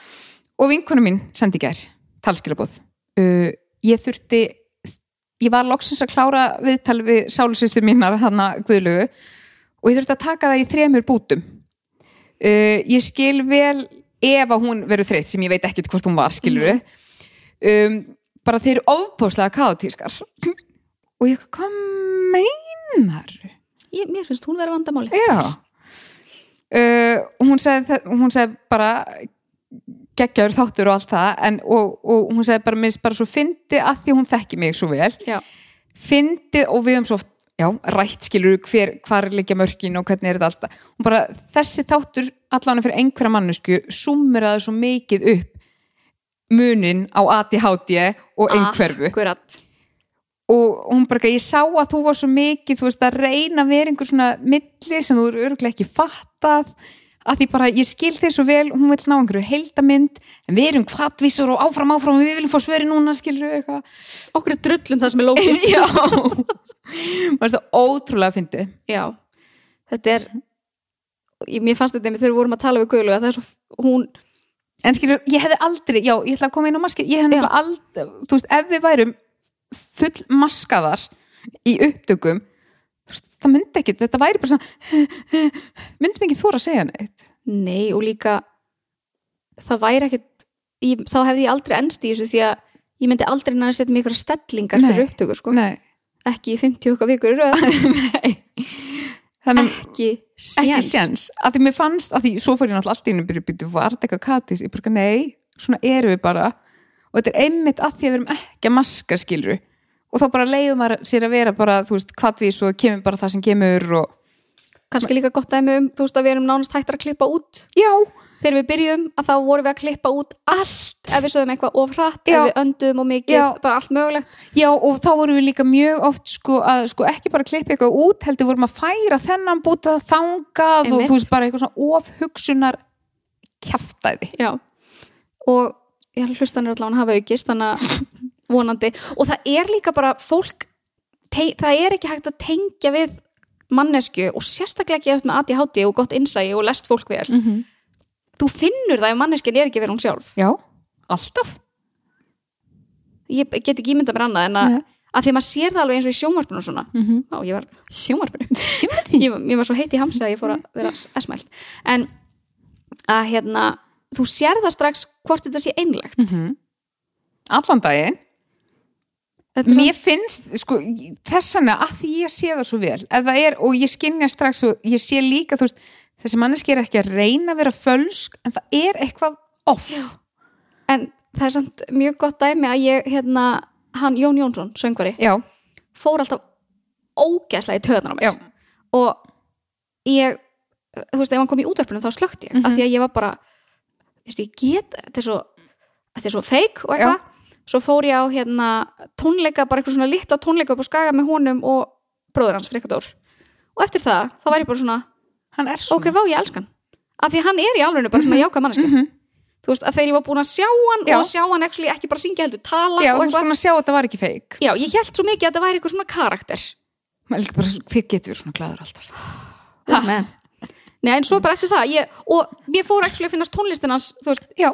Og vinkonu mín sendi gær talskilabóð uh, ég þurfti ég var loksins að klára viðtal við sálusýstu mínar þarna Guðlögu og ég þurfti að taka það í þremur bútum. Uh, ég skil vel ef að hún verður þreytt sem ég veit ekkert hvort hún var skilur um, bara þeir eru ofpáslega kaotískar. [CLEARS THROAT] Og ég, hvað meinar ég, mér finnst hún vera vandamáli já. Uh, hún það- hún sagði bara geggjaður þáttur og allt það en, og, og hún sagði bara, minnst bara svo fyndi að því hún þekki mig svo vel. Fyndið og við höfum svo oft já, rætt skilur hver, hvar liggja mörkin og hvernig er þetta alltaf og bara þessi þáttur allan fyrir einhverja mannesku sumur að það svo mikið upp munin á ADHD og einhverfu. Akkurat. Og hún bara, ég sá að þú var svo mikið þú veist að reyna að vera einhver svona milli sem þú eru örgulega ekki fattað að því bara, ég skil þeir svo vel hún vil ná einhverju heildamind en við erum kvattvísur og áfram áfram við viljum fá svöri núna skilur við eitthvað. Okkur er drullum það sem er lókist [LAUGHS] já. Það ótrúlega fyndið. Já, þetta er mér fannst þetta þegar við vorum að tala við guðlug að það er svo, hún en skilur, ég hefði aldrei, já, ég ætla að koma inn á maski ég hefði aldrei, þú veist, ef við værum full maskaðar í upptökum það myndi ekki, þetta væri bara svona myndi mig ekki þóra að segja neitt? Nei og líka það væri ekkert ég, þá hefði ég aldrei ennst í þessu því að ég myndi aldrei næra setja mig ykkur stellingar Nei. fyrir upptöku sko, Nei, ekki í 50 okkar vikur [LAUGHS] nei. Þannig, ekki ekki séns. séns. Að því mér fannst, að því svo fór ég náttúrulega allt í einu byrju, byrju, var þetta eitthvað katis ég bara, nei, svona erum við bara. Og þetta er einmitt að því að við erum ekki að maska skilru og þá bara leiðum maður sér að vera bara, þú veist, hvatvís og kemur bara það sem kemur og kannski líka gott dæmi um, veist að við erum nánast hættar að klippa út já, þegar við byrjuðum að þá vorum við að klippa út allt ef við sögum eitthvað of hratt Já. ef við önduðum og mikið, Já. bara allt mögulegt já og þá vorum við líka mjög oft sko að sko ekki bara klippa eitthvað út heldur vorum að færa þennan búta þangað og Einmitt. þú veist bara eitthvað svona ofhugsunar kjaftaði já, og hlustanir allavega hafa aukist þannig að vonandi. Og það er líka bara fólk það er ekki hægt að tengja við mannesku og sérstaklega ekki eftir með ADHD og gott innsægi og lest fólk vel. Mm -hmm. þú finnur það ef manneskjan er ekki verið hún sjálf. Já, alltaf. Ég get ekki ímynda mér annað en að, að því að maður sér það alveg eins og í sjónvarpinu og svona. Mm -hmm. á, ég var [LAUGHS] sjónvarpinu. Ég, var- ég var svo heitt í hamsi að ég fór að vera esmælt en að hérna þú sér það strax hvort þetta sé einlegt allan daginn þetta mér finnst, sko, þessana að því ég sé það svo vel ef það er, og ég skinja strax og ég sé líka þú veist, þessi manneski er ekki að reyna að vera fölsk, en það er eitthvað off. En það er samt mjög gott dæmi að ég hérna, hann Jón Jónsson, söngvari já, fór alltaf ógeðslega í töðan á mér. Já, og ég þú veist, ef hann kom í útverfinu þá slögt ég Mhm. af því að ég var bara, veist, ég get þetta er svo, þetta er svo feik og eitthvað, svo fór ég á hérna tónleika, bara eitthvað svona litla tónleika upp á skaga með honum og bróður hans Frikka Dór og eftir það, þá var ég bara svona hann er svona ok, vá ég elskan af því hann er í alveg bara svona jákvæð manneski Mhm. þú veist, að þegar ég var búin að sjá hann Já. og sjá hann actually, ekki bara syngja heldur tala já, og þú veist eitthvað, búin að sjá að þetta var ekki feik já, ég held svo mikið að þetta væri eitthvað svona karakter. Hver getur verið svona glæður alltaf. [SIGHS] Men. Nei, en svo bara eftir það ég, og ég fór actually að finnast tónlistin hans þú veist, já,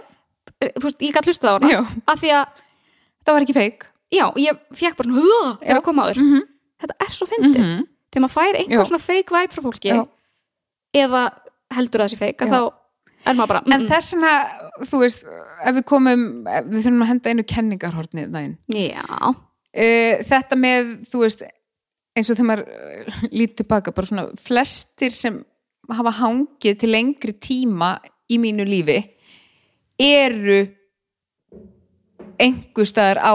þú veist, ég gætt hlustað á hana. Af því að, það var ekki feik já, ég fekk bara svona þegar Já. að koma áður Mhm. þetta er svo fyndið, Mhm. þegar maður fær Já. einhver svona fake vibe frá fólki Já. eða heldur að það sé Já. þá er maður bara, en mm, þess vegna, þú veist ef við komum, við þurfum að henda einu kenningarhornið næn já, uh, þetta með, þú veist eins og þegar maður uh, lítið tilbaka bara svona flestir sem hafa hangið til lengri tíma í mínu lífi eru einhver staðar á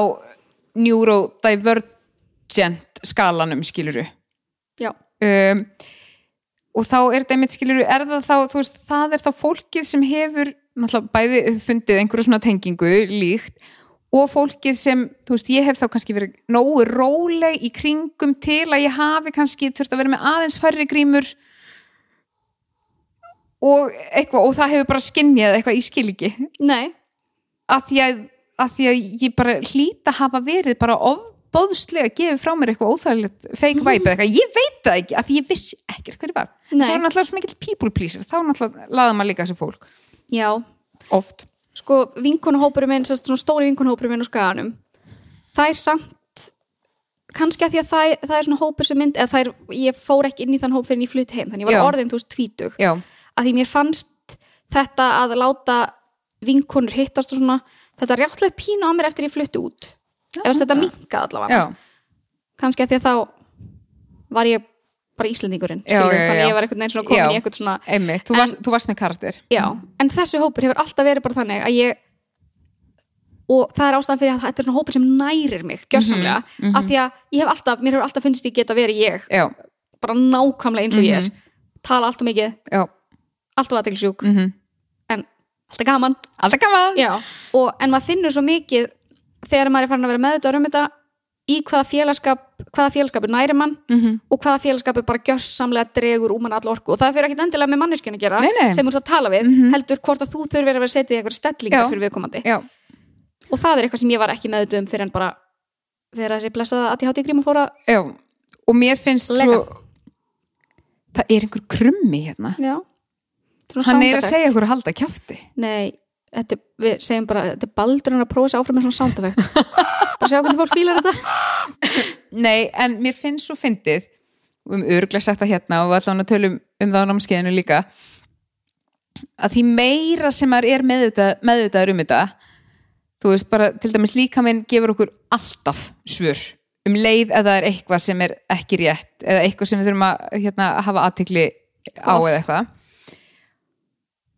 neurodivergent skalanum skiluru já, um, og þá er þetta einmitt skiluru, er það þá, þú veist, það er þá fólkið sem hefur bæði fundið einhverju svona tengingu líkt og fólkið sem, þú veist, ég hef þá kannski verið nógu róleg í kringum til að ég hafi kannski þurft að vera með aðeins færri grímur og eitthvað, og það hefur bara skinnjað eitthvað í skiliki nei. Að því að, að því að ég bara hlýta hafa verið bara ofbóðslega að gefa frá mér eitthvað óþægilegt fake vibe eða eitthvað, ég veit það ekki að því ég vissi ekkert hverju var. Nei. svo er náttúrulega svo mikill people pleaser þá náttúrulega laða maður líka þessi fólk. Já, oft. Sko vinkonahópurum minn, svona stóri vinkonahópurum minn á skaganum það er samt kannski að því að það, það er svona hópur sem mynd eða það er, ég fór ekki inn í þann hóp fyrir en ég flutt heim þannig ég var orðin þú veist tvítug. Að því mér fannst þetta að láta vinkonur hittast og svona þetta rjáttlega pínu á mér eftir ég flutti út. Ef þetta minkað allavega? Já, kannski að því að þá var ég bara Já, já, já. þannig að ég var einhvern veginn svona komin Já. í eitthvað svona einmitt, þú, En- varst, þú varst með karakter. Já, en þessi hópur hefur alltaf verið bara þannig að ég og það er ástæðan fyrir að þetta er svona hópur sem nærir mig gjörsamlega, Mhm, mhm. af því að ég hef alltaf, mér hefur alltaf fundist ég geta verið ég. Já, bara nákvæmlega eins og ég Mhm. er tala alltaf mikið, já, alltaf aðteglisjúk mm en alltaf gaman. Alltaf gaman. Og, en maður finnur svo mikið þegar maður er farin að vera meðvitað um þetta í hvaða félagskap hvaða félagskapur næri mann mm og hvaða félagskapur bara gjörsamlega dregur úr mann all orku. Og það fyrir ekkit endilega með manneskjörn að gera Nei, nei. sem þú ert að tala við, Mhm. heldur hvort að þú þurfir að vera setið í eitthvað stellingar Já. fyrir viðkomandi. Já, og það er eitthvað sem ég var ekki meðvitað um fyrir en bara þegar þessi blessaða að ég hátti gríma fóra já. Og mér finnst svo það er einhver krummi hérna. Já, hann er að segja okkur að halda kjafti. Nei, þetta, við segjum bara þetta er baldur hann að prófa sér áfram með svona effect [LAUGHS] bara sjá hvernig fólk fílar þetta. Nei, en mér finnst svo fyndið um örglega sagt það hérna og við allan að tölum um það á námskeiðinu líka að því meira sem maður er meðvitað, meðvitaður um þetta þú veist bara til dæmis líka minn gefur okkur alltaf svör um leið eða það er eitthvað sem er ekki rétt eða eitthvað sem við þurfum að hérna, hafa aðtekli á eða eitthvað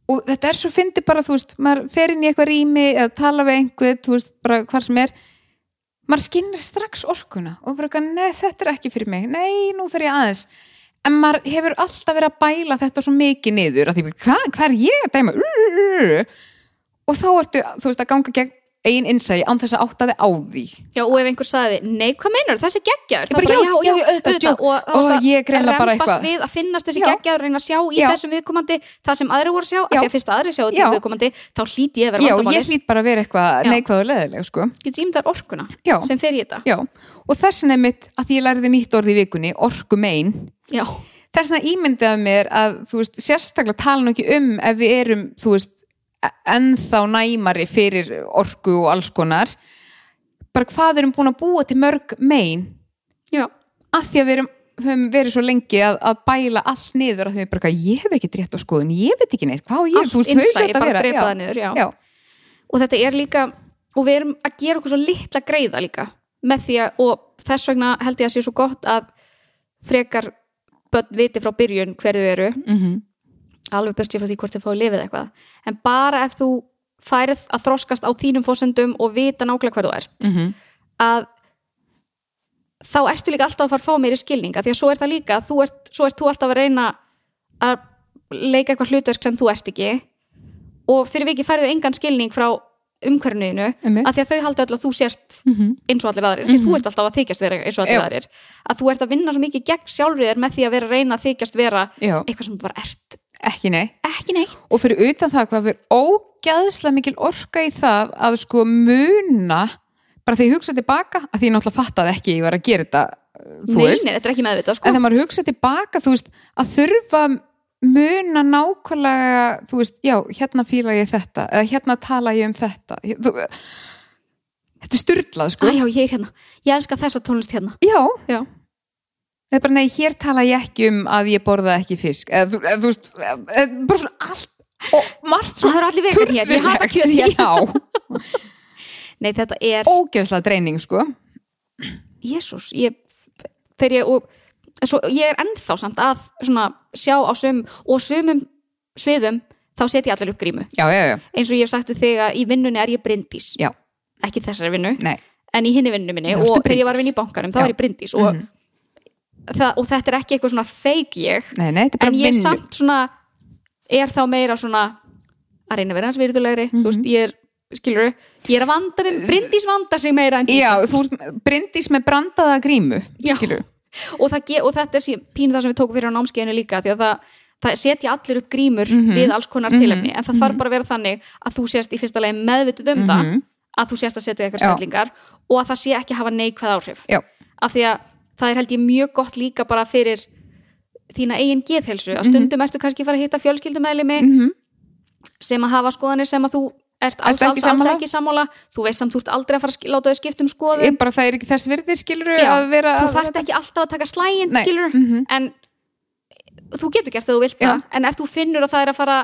og þetta er svo fyndið bara þú veist, maður fer inn í eitthvað rými eða tala við einhver, þú veist, bara hvar sem er. Maður skinnir strax orkuna og bara, eitthvað, nei, þetta er ekki fyrir mig. Nei, nú þarf ég aðeins. En maður hefur alltaf verið að bæla þetta svo mikið niður að því, hvað, hvað er ég að dæma? Og þá ertu, þú veist, að ganga gegn eigin innsæi án þess að átta þig á því já, og ef einhver sagði, nei, hvað meinar þessi geggjaður, Ég bara, já, já, já, auðvitað, og þá er eitthvað. við að finnast þessi Já. geggjaður reyna að sjá í Já. þessum viðkomandi það sem aðri voru að sjá, af Já. því að fyrst aðri sjá Já. þetta viðkomandi, þá hlýti ég að vera já, vandamálið ég hlýt bara að vera eitthvað Já. neikvæð og leðileg, sko getur ímyndar orkuna Já. sem fer í þetta já, og þess vegna mitt að ég lærði nýtt orð í vikunni, orku mein já, þess vegna ímyndaði mér að þú veist, sérstaklega tala nú ekki um ef við erum, þú veist ennþá næmari fyrir orku og alls konar bara hvað við erum búin að búa til mörg mein já, að því að við erum höfum verið svo lengi að, að bæla allt niður að þau bara, ég hef ekki rétt á skoðun, ég veit ekki neitt hvað ég, þú veist, þau hljóta að vera, já. niður já. Já. og þetta er líka og við erum að gera okkur svo litla greiða líka með því að, og þess vegna held ég að sé svo gott að frekar börn viti frá byrjun hverju þau eru Mhm. Alveg börst ég frá því hvort þau fáið lifið eitthvað en bara ef þú færið að þroskast á þínum fósendum og vita nákvæmlega hver þú ert Mhm. að þá ertu líka alltaf að fara að fá meiri skilninga því að svo er það líka, þú ert, svo ert þú alltaf að reyna að leika eitthvað hlutverk sem þú ert ekki og fyrir vikið færðu engan skilning frá Einmitt. að því að þau halda öll að þú sért Mhm. eins og allir aðrir, því þú ert alltaf að þykjast vera eins og allir Já. aðrir, að þú ert að vinna svo mikið gegn sjálfriðir með því að vera að reyna að þykjast vera Já, eitthvað sem bara ert ekki nei ekki neitt. Og fyrir utan það hvað fyrir ógæðslega mikil orka í það að sko muna bara þegar ég hugsa tilbaka að því ég náttúrulega fattaði ekki að ég var að gera þetta þú nei, veist, nei, þetta er ekki meðvitað en sko. þegar maður hugsa tilbaka þú veist, að þurfa að muna nákvæmlega þú veist, já, hérna fíla ég þetta eða hérna tala ég um þetta. Þú, þetta er styrlað sko. Æ, já, ég er hérna, ég elska þessa tónlist hérna. Já, já, það er bara nei, hér tala ég ekki um að ég borða ekki fisk. Eða, eða, þú veist, eða, bara svona allt. Og margt svo það eru allir vegan hér, ég hata kjöt hér. Já, [LAUGHS] nei, þetta er ógeðslega dreining sko. Jésús, ég þegar ég, og svo, ég er ennþá samt að svona, sjá á sum og sumum sviðum þá setja ég allir upp grímu. Já, já, já, eins og ég hef sagt þig að í vinnunni er ég brindís Já. ekki þessari vinnu, nei. en í hinni vinnu minni. Og ertu þegar ég var vinna í bankanum þá var ég brindís og, Mhm. Það, og þetta er ekki eitthvað svona fake ég nei, nei, er en ég vinnu samt svona er þá meira svona að reyna að vera hans virðulegri þú veist, ég er, skilur ég er að vanda mig, brindís vanda sig meira já, þú ert brindís með brandaða grímu skilur og, það, ge- og þetta er pínu það sem við tókum fyrir á námskeiðinu líka því að það, það setja allir upp grímur Mhm. við alls konar tilefni en það þarf bara að vera þannig að þú sést í fyrsta lagi meðvituð um það Mhm. að þú sést að setja eitthvað Já. stellingar og að það sé ekki að hafa neikvæð áhrif Já. af því að það er held ég mjög gott líka bara fyrir þína eigin geðhelsu að stundum ertu kannski að fara að hitta fjölskyldumæðlimi Mhm. sem að hafa skoðanir sem að þú ert alls, alls, alls sammála? ekki sammála þú veist samt þú ert aldrei að fara að láta þau skipta um skoðun Ég bara það er ekki þess virði skilur Já, að vera þú þarft ekki alltaf að taka slægin skilur, mhm. en þú getur gert það þú vilt það, en ef þú finnur að það er að fara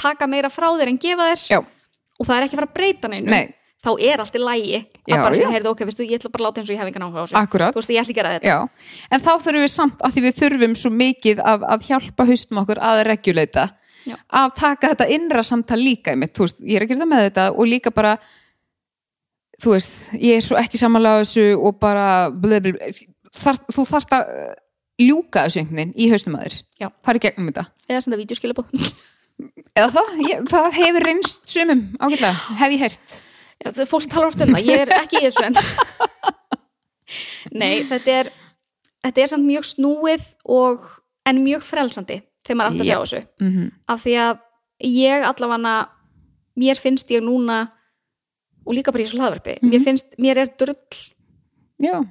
taka meira frá þér en gefa þér Já. og það er ekki að fara að breyta neinu Nei. Þá er allt í lægi að bara segja, heyrðu, ok, veistu, ég ætla bara að láta eins og ég hef engan áhuga á þessu. Akkurat. þú veist, ég ætla ekki að gera þetta. Já, en þá þurfum við samt að því við þurfum svo mikið að, að hjálpa haustum okkur að reguleita að taka þetta innra samtal líka einmitt, þú veist, ég er að gera það með þetta og líka bara þú veist, ég er svo ekki samanlega þessu og bara þar, þú þarft að uh, ljúka þessu einhvern veginn í haustum að þér. Já. fara í gegnum þetta. Eða senda vídeoskilabóð eða það, ég, það hefur reynst sumum ágætlega, hef ég heyrt Já, fólk talar oft um það, ég er ekki í þessu en [LAUGHS] Nei, þetta er þetta er samt mjög snúið og, en mjög frelsandi þegar maður átt að sjá Já. þessu mm -hmm. af því að ég allavega mér finnst ég núna og líka bara í þessu hlaðverfi Mhm. mér finnst, mér er drull Já,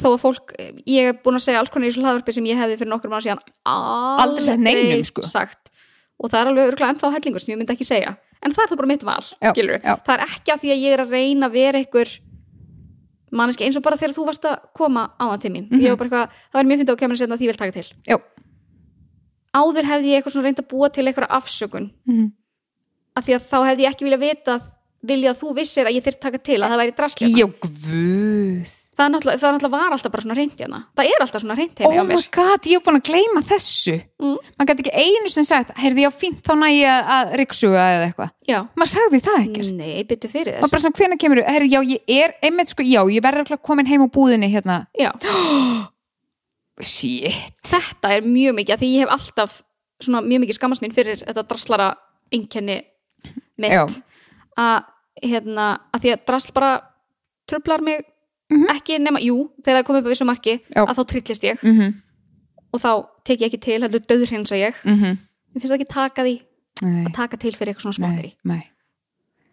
þó að fólk, ég er búin að segja alls konar í þessu hlaðverfi sem ég hefði fyrir nokkur mánu síðan Aldrei sagt neinum, sko. sagt og það er alveg örgulega ennþá hellingur sem ég myndi ekki segja. En það er það bara mitt val, Já, skilur já. það er ekki að því að ég er að reyna að vera einhver manneski eins og bara þegar þú varst að koma á það til mín. Var bara eitthvað, það var mjög fyndið á kemur að því vil taka til. Já. Áður hefði ég eitthvað svona reynd að búa til eitthvað afsökun. Mhm. af því að þá hefði ég ekki vilja vita vilja að þú vissir að ég þyrft taka til að það væri guð það, náttúrulega- það náttúrulega var alltaf bara svona reynd hérna. Það er alltaf svona reynd Oh hérna hjá my mér. god, ég hef búin að gleyma þessu. Mm. maður gæti ekki einu sem sagt heyrði ég á fínt þá næ ég að ryksuga eða eitthvað. Já, maður sagði það ekkert. Nei, byttu fyrir maður þér bara svona hvenær kemur, heyrði já ég er einmitt sko, já ég verður örugglega komin heim úr búðinni hérna, já, [GASPS] shit. Þetta er mjög mikið af því ég hef alltaf svona mjög mikið skammast mín fyrir þetta draslara einkenni mitt. Já. að hérna, að því að drasl bara trublar mig Mhm. ekki nema, jú, þegar það kom upp á vissu marki Já. að þá trillist ég mm -hmm. og þá tek ég ekki til, heldur döðurhinsa ég Mm -hmm. mér finnst það ekki taka því nei, að taka til fyrir eitthvað svona smokkari nei, nei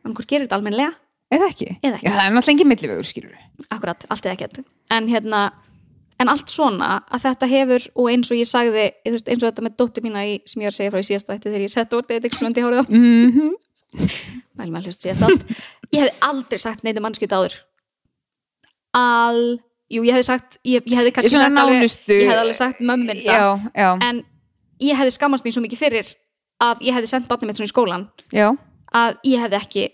annað gerir þetta almennilega, eða ekki, Eða ekki. Já, það er náttúrulega ekki millivegur skilur akkurat, allt eða ekkert en hérna, en allt svona að þetta hefur, og eins og ég sagði eins og þetta með dóttir mína í, sem ég var að segja frá í síðasta þetta þegar ég sett úr þetta mm -hmm. mælum að hlust síðast allt ég hefði aldrei sagt neitt um mannskjöld áður aldrei jú, ég hefði sagt ég, ég hefði kannski sagt alveg ég hefði alveg sagt mömmin já, en ég hefði skammast mín svo mikið fyrir að ég hefði sendt barnið mitt svona í skólan já. að ég hefði ekki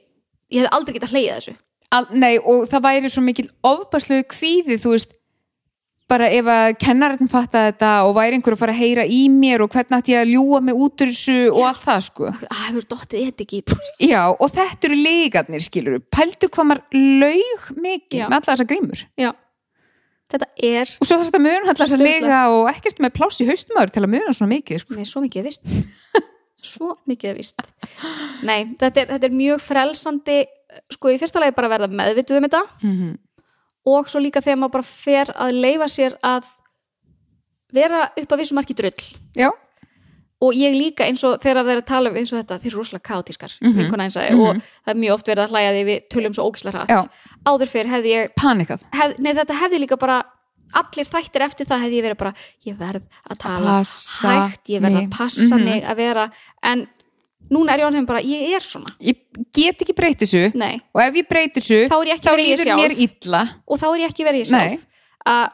ég hefði aldrei getað hleyið þessu. Al, nei, og það væri svo mikil ofbærslu kvíði, þú veist bara ef að kennarinn fatta þetta og væri einhver að fara að heyra í mér og hvernig ætti ég að ljúa mig út úr þessu og allt það sko. Að hefur dottið þetta ekki já, og þetta eru legarnir skilur pældu hvað maður laug mikið Já. með alla þessar grímur. Já. þetta er og svo þarf þetta mun alltaf að lega og ekkert með pláss í haustmaður til að muna svona mikið sko. Nei, svo mikið er vist [LAUGHS] svo mikið er vist nei, þetta er, þetta er mjög frelsandi sko í fyrsta lagi bara verða meðvituð um þetta. Mm og svo líka þegar maður bara fer að leifa sér að vera upp að vissu marki drull já, og ég líka eins og þegar að vera að tala um eins og þetta, þeir eru rosalega kátískar mm Mhm. -hmm. og það er mjög oft verið að hlæja því við tölum svo ógislega hratt Já. áður fyrir hefði ég panikað hef, nei þetta hefði líka bara allir þættir eftir það hefði ég verið bara ég verð að tala passa hægt ég verð mig. að passa Mhm. mig að vera en núna er ég orðin bara ég er svona ég get ekki breytt þessu nei. og ef ég breyt þessu Þá er ég ekki verið ég líður mér illa og þá er ég ekki verið ég sjálf að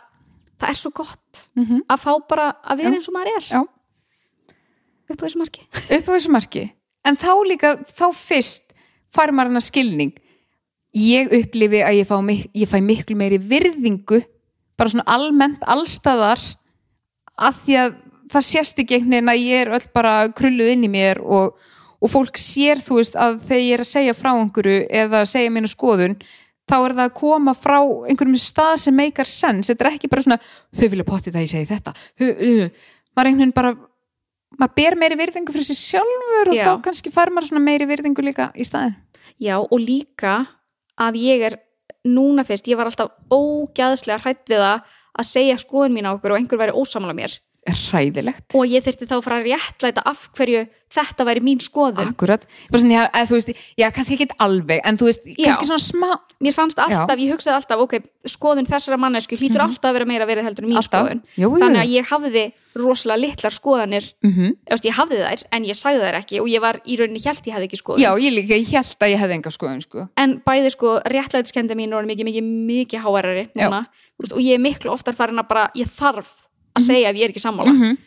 það er svo gott Mhm. að fá bara að vera Já. eins og maður er Já. upp á þessu marki [LAUGHS] upp á þessu marki en þá líka, þá fyrst fær maður hana skilning ég upplifi að ég, mik- ég fæ miklu meiri virðingu bara svona almennt allstaðar að því að það sést ekki einhvern veginn að ég er öll bara krulluð inn í mér og, og fólk sér þú veist að þegar ég er að segja frá einhverju eða segja mínu skoðun þá er það að koma frá einhverjum stað sem meikar sens, þetta er ekki bara svona þau vilja potti það ég segi þetta. Maður einhvern veginn bara maður ber meiri virðingu fyrir sér sjálfur og Já. þá kannski fær maður svona meiri virðingu líka í staðin Já, og líka að ég er núna fyrst, ég var alltaf ógæðslega hrætt við að segja skoðun mín á okkur og einhver væri ósamla mér hræðilegt. Og ég þurfti þá að fara að réttlæta af hverju þetta væri mín skoðun. Akkurat, svona, já, þú veist, já, kannski ekki alveg, en þú veist, Já. kannski svona smá mér fannst alltaf, ég hugsaði alltaf ok, skoðun þessara mannesku hlýtur alltaf að vera meira verið heldur en mín alltaf, skoðun. Jú, jú, þannig að ég hafði rosalega litlar skoðanir. Mm -hmm. Veist, ég hafði þær en ég sagði þær ekki og ég var í rauninni hjælt ég hefði ekki skoðun. Já, ég líka, ég held að ég hefði enga skoðun sko. en bæði sko réttlætiskendi mín er mikið, mikið, mikið veist, og ég er miklu oftar farin að bara ég þarf að segja ef ég er ekki sammála. Mhm.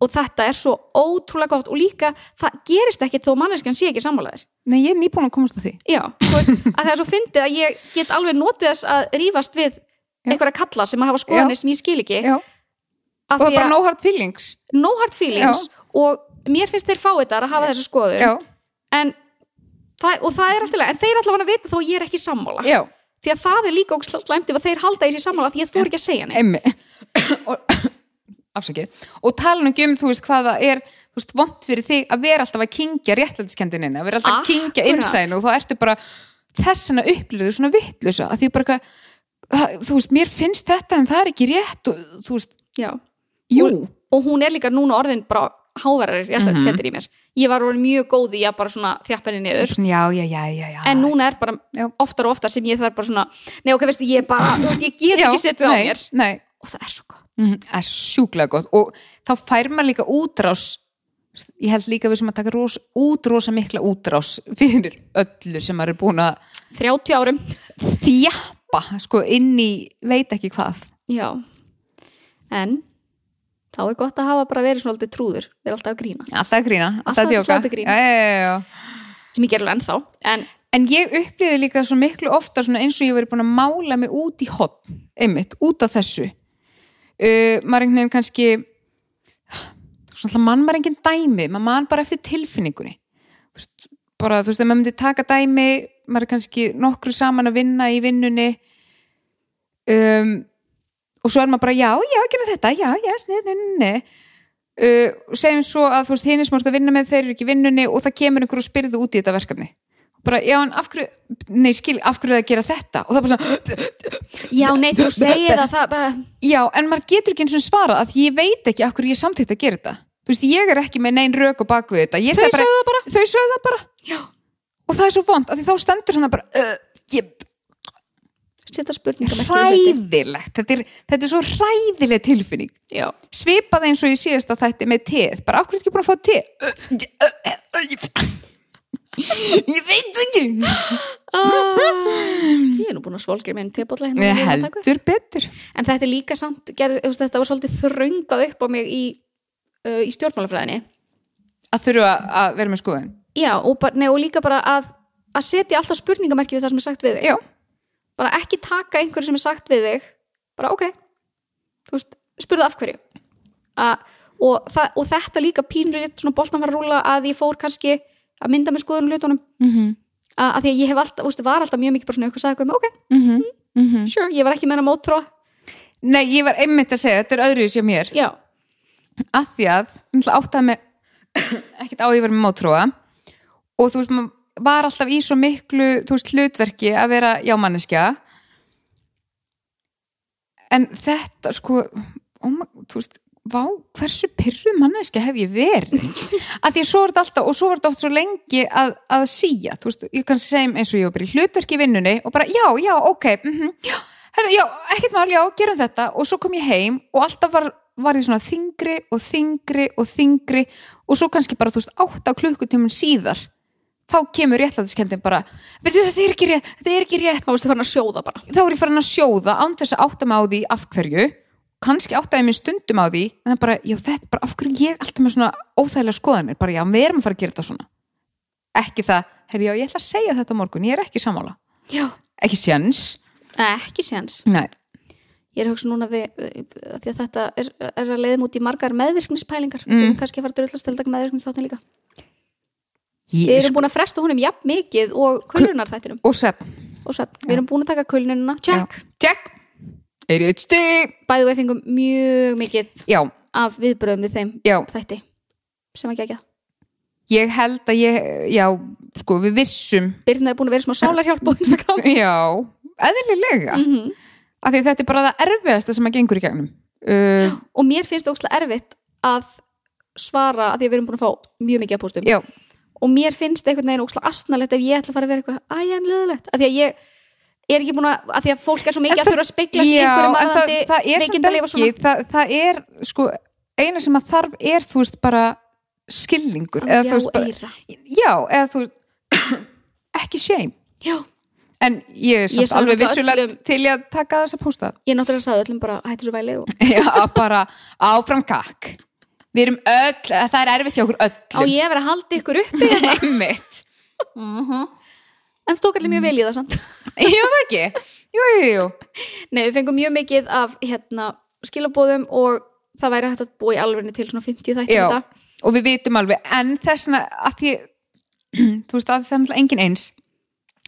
og þetta er svo ótrúlega gott og líka það gerist ekki þó manneskjan sé ekki sammálaðir nei, ég er nýbúin að komast á því. Já, að það er svo fyndið að ég get alveg notið þess að rífast við Já. einhverja kalla sem hafa skoðanir sem ég skil ekki. Já. og það er bara að no hard feelings. No hard feelings og mér finnst þeir fá þetta að hafa þessa skoðun. Já, en það, og það er alltaf en þeir allavega að vita þó ég er ekki sammála. Já, því að það er líka ógeðslega slæmt ef að þeir halda í sér sammála því að þú er ekki að segja neitt. [COUGHS] Og, afsakið, og tala nú ekki um þú veist hvað það er, þú veist, vond fyrir þig að vera alltaf að kingja réttlætiskendinni að vera alltaf að kingja Akkurat. innsæðinu og þá ertu bara þessana upplöðu svona vittlusa að því bara eitthvað það- þú veist, mér finnst þetta en það er ekki rétt og þú veist, Já. jú. Og, og hún er líka núna orðin bara háverðar réttlætiskendir í mér. Ég var orðin mjög góð í að bara svona þjappa henni niður. Já, já, já, já, já. En núna er bara Já. oftar og oftar sem ég þarf bara svona nei ok, veistu, ég bara, ég get já, ekki setið á nei, mér. nei, og það er svo gott mm, er sjúklega gott. Og þá fær maður líka útrás. Ég held líka við sem að taka ros, út rosa mikla útrás fyrir öllu sem maður er búin að 30 árum. þjappa sko inn í veit ekki hvað. Já. En þá er gott að hafa bara verið svona alltaf trúður þeir eru alltaf að grína. Alltaf að grína, alltaf Alltaf að djóka. sláandi grín. já, já, já, sem ég gerur ennþá. En en ég upplýði líka svo miklu ofta svona eins og ég verið búin að mála mig út í hotn einmitt, út af þessu uh, maður einhvern veginn kannski svona mann maður engin dæmi maður mann bara eftir tilfinningunni. Veist, bara þú veist, ef maður myndi taka dæmi maður er kannski nokkru saman að vinna í vinnunni um, og svo er maður bara já, já, gera þetta, já, já, snið, nei, nei uh, og segjum svo að þú veist, hinn þú ert að vinna með þeir eru ekki vinnunni og það kemur einhver og spyrðu út í þetta verkefni bara, já, en af hverju nei, skil, af hverju er það að gera þetta? Og það er bara svona, já, nei, þú segir að það bara, já, en maður getur ekki eins og svara að ég veit ekki af hverju ég samtíkt að gera þetta. Þú veist, ég er ekki með neinn rök og baku þetta. Ég Þau sögðu það bara. þau sögðu það bara. Já. og það er svo vond, að því þá stendur hann bara uh, ég, setja spurningar hræðilegt. Þetta er, þetta er svo hræðileg tilfinning. Já, svipað eins og ég síðast að þetta með teð bara, af hverju er ekki búin að fá teð ég veit ekki. Ég er nú búin að svolgja með einn tebólla hérna Ég heldur betur. En þetta er líka samt, gerð, þetta var svolítið þröngað upp á mig í, uh, í stjórnmálafræðinni. Að þurfa að vera með skoðun? Já, og, bara, nei, og líka bara að, að setja alltaf spurningamerki við það sem er sagt við þig. Já, bara ekki taka einhverju sem er sagt við þig. Bara ok. Veist, spurðu af hverju. Að, og, það, og þetta líka pínrið svona boltan var að rúla að ég fór kannski að mynda með skoðun hlutunum. Mm -hmm. að, að því að ég hef alltaf, veist, var alltaf mjög mikið bara svona eitthvað sagði eitthvað, ok, Mm. -hmm. sure, ég var ekki með hana mótrá nei, ég var einmitt að segja, þetta er öðru sér mér. Já, að því að, ég áttaði mig [COUGHS] ekkert á að ég var með mótróa og þú veist, maður var alltaf í svo miklu, þú veist, hlutverki að vera jámanneskja. En þetta sko oh my, þú veist, vá, hversu pyrru manneskja hef ég verið? [LAUGHS] Að því svo er þetta alltaf, og svo var þetta oft svo lengi að, að síja, þú veist, ég kannski segjum eins og ég var bara í hlutverki vinnunni og bara, já, já, ok, mhm, já, herrðu, já, ekkert mál, já, gerum þetta. Og svo kom ég heim og alltaf var, var ég svona þingri og þingri og þingri og svo kannski bara, þú veist, átt á klukkutímun síðar þá kemur réttlætiskendin bara "Veitu, þetta er ekki rétt, þetta er ekki rétt. Þá varstu farin að sjóða bara. Þá er ég farin að sjóða kannski áttaði mér stundum á því en það er bara, já þetta bara af hverju ég alltaf með svona óþægilega skoðanir, bara já, við erum að fara að gera þetta svona. Ekki það, herri já, ég ætla að segja þetta morgun, ég er ekki sammála. Já, ekki séns, ekki séns. Nei. Ég er hugsa núna við, að því að þetta er, er að leiðum út í margar meðvirknispælingar. Mm. Þegar kannski að fara að drullast til að taka meðvirknis þáttin líka. Ég, við erum búin að fresta honum jafn mikið og kullunar þættinum og svefn, við erum búin að taka kullunina check, check sti, bæðu við fengum mjög mikið já, af viðbröðum við þeim já. þætti sem að gegja ég held að ég, já, sko við vissum, Birna er búin að vera smá sálarhjálp á Instagram. [LAUGHS] Já eðlilega, mm -hmm. af því þetta er bara það erfiðasta sem að gengur í gegnum. Uh, og mér finnst það óslega erfitt að svara að því að við erum búin að fá mjög mikið að póstum. Já, og mér finnst einhvern veginn óslega astnalegt ef ég ætla að fara að vera eitthvað æjan leðilegt að því að ég er ekki búin að að því að fólk er svo mikið En að það- þurfa að speikla sig já, einhverjum en það, það er samt ekki það, það er, sko, eina sem að þarf er, þú veist, bara skilningur eða, já, veist, bara, já, eða þú ekki já, en ég er samt alveg vissulega öllum- til að taka þess að pósta. Ég náttúrulega sagði öllum bara hættu svo væli og [LAUGHS] já, bara áfram kakk. Við erum öll, það er erfitt hjá okkur á öllum ég að vera að halda ykkur uppi? [LAUGHS] Einmitt en þú tók allir mjög vel í það samt. [LAUGHS] Jú, það ekki, jú, jú, jú nei, við fengum mjög mikið af hérna, skilabóðum og það væri hægt að búa í alvegni til svona 50 þættir Já. og við vitum alveg, en þessna að því, [CLEARS THROAT] þú veist að það er náttúrulega engin eins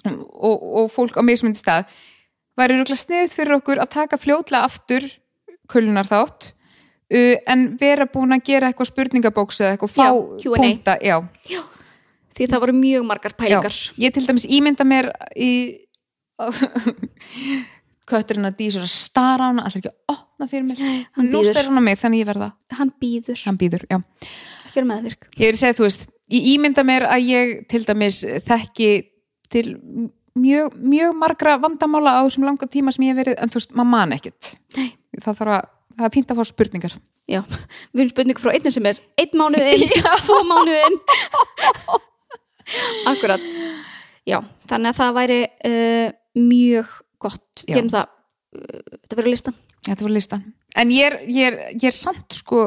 og, og fólk á mismundi stað væri rúglega sniðið fyrir okkur að taka fljótlega aftur kulunar þátt uh, en vera búin að gera eitthvað spurningabóks eða eitthvað fá Já, Q&A. punkta, já, því það voru mjög margar já, pælingar. ég til dæmis ímynda mér í [LAUGHS] kötturinn að dísur að stara á hana alltaf ekki að opna fyrir mér? Hann hann bíður. lústar hann á mig þannig ég verða hann býður, hann býður, já. Ekki vera meðvirk. Ég er að segja, þú veist, ég ímynda mér að ég til dæmis þekki til mjög, mjög margra vandamála á þessum langa tíma sem ég hef verið, en þú veist, maður man ekkert. Nei. það þarf að, það er fínt að fá spurningar. Já, [LAUGHS] við erum spurningu frá einnig sem er einn mánuðin, [LAUGHS] tvo mánuðin Akkurat. Já, þannig að það væri uh, mjög gott. Gerum það, uh, þetta verður listan þetta var listan, en ég er, ég er, ég er samt sko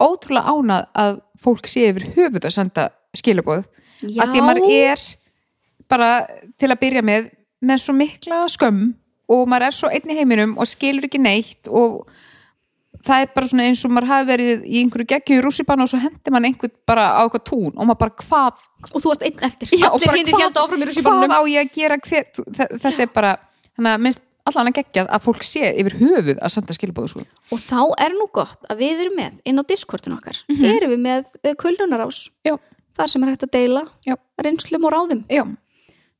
ótrúlega ánað að fólk sé yfir höfuð að senda skilabóð, Já, að því að maður er bara til að byrja með með svo mikla skömm og maður er svo einn í heiminum og skilur ekki neitt og það er bara svona eins og maður hafi verið í einhverju geggju í rússipann og svo hendi mann einhvern bara á eitthvað tún og maður bara hvað, og þú varst einn eftir. Já, og bara hvað- hvað á ég að gera hver, þetta er bara þannig að minnst allan að geggjað að fólk sé yfir höfuð að senda skilabóðu sko Og þá er nú gott að við erum með inn á Discordin okkar. Erum við með kuldunarás Já. Þar sem er hægt að deila Já. reynslum og ráðum. Já,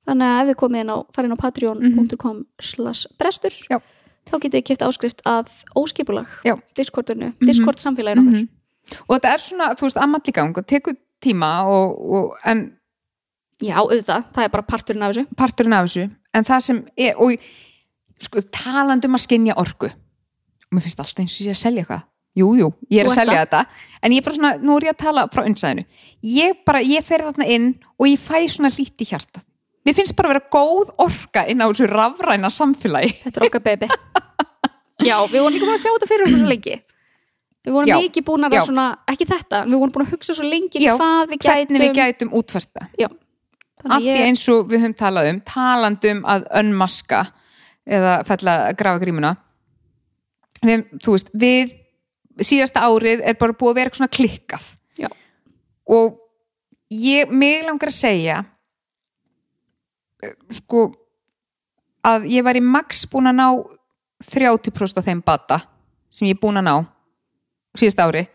Þannig að ef þið komið inn á, farið inn á patreon.com slash brestur Já. Þá getið þið kipt áskrift að óskipulag Já. Discordinu, Discord samfélaginu okkar. Og þetta er svona, þú veist, ammall í gang og tekur tíma og, og en Já, auðvitað, það er bara parturinn af þessu. Parturinn af þessu. En það sem er, og sko, talandi um að skinja orku. Og mér finnst alltaf eins og ég að selja eitthvað. Jú, jú, ég er að selja þetta. En ég er bara svona, nú er ég að tala frá innsæðinu. Ég bara, ég fer þarna inn og ég fæ svona lít í hjarta mér finnst bara að vera góð orka inn á þessu rafræna samfélagi. Þetta er okkar baby. Já, við vorum líka búin að sjá þetta fyrir okkur svo lengi. Við vorum Já. mikið búin að Já. svona, ekki þetta, við vorum búin að hugsa svo lengi Já, hvað við gætum hvernig við gætum. útverta af því eins og við höfum talað um talandum að önmaska eða fella að grafa grímuna við, þú veist, við síðasta árið er bara búið að vera svona klikkað. Já. og ég, mig langar að segja sko að ég var í max búin að ná 30% af þeim bata sem ég er búin að ná síðasta ári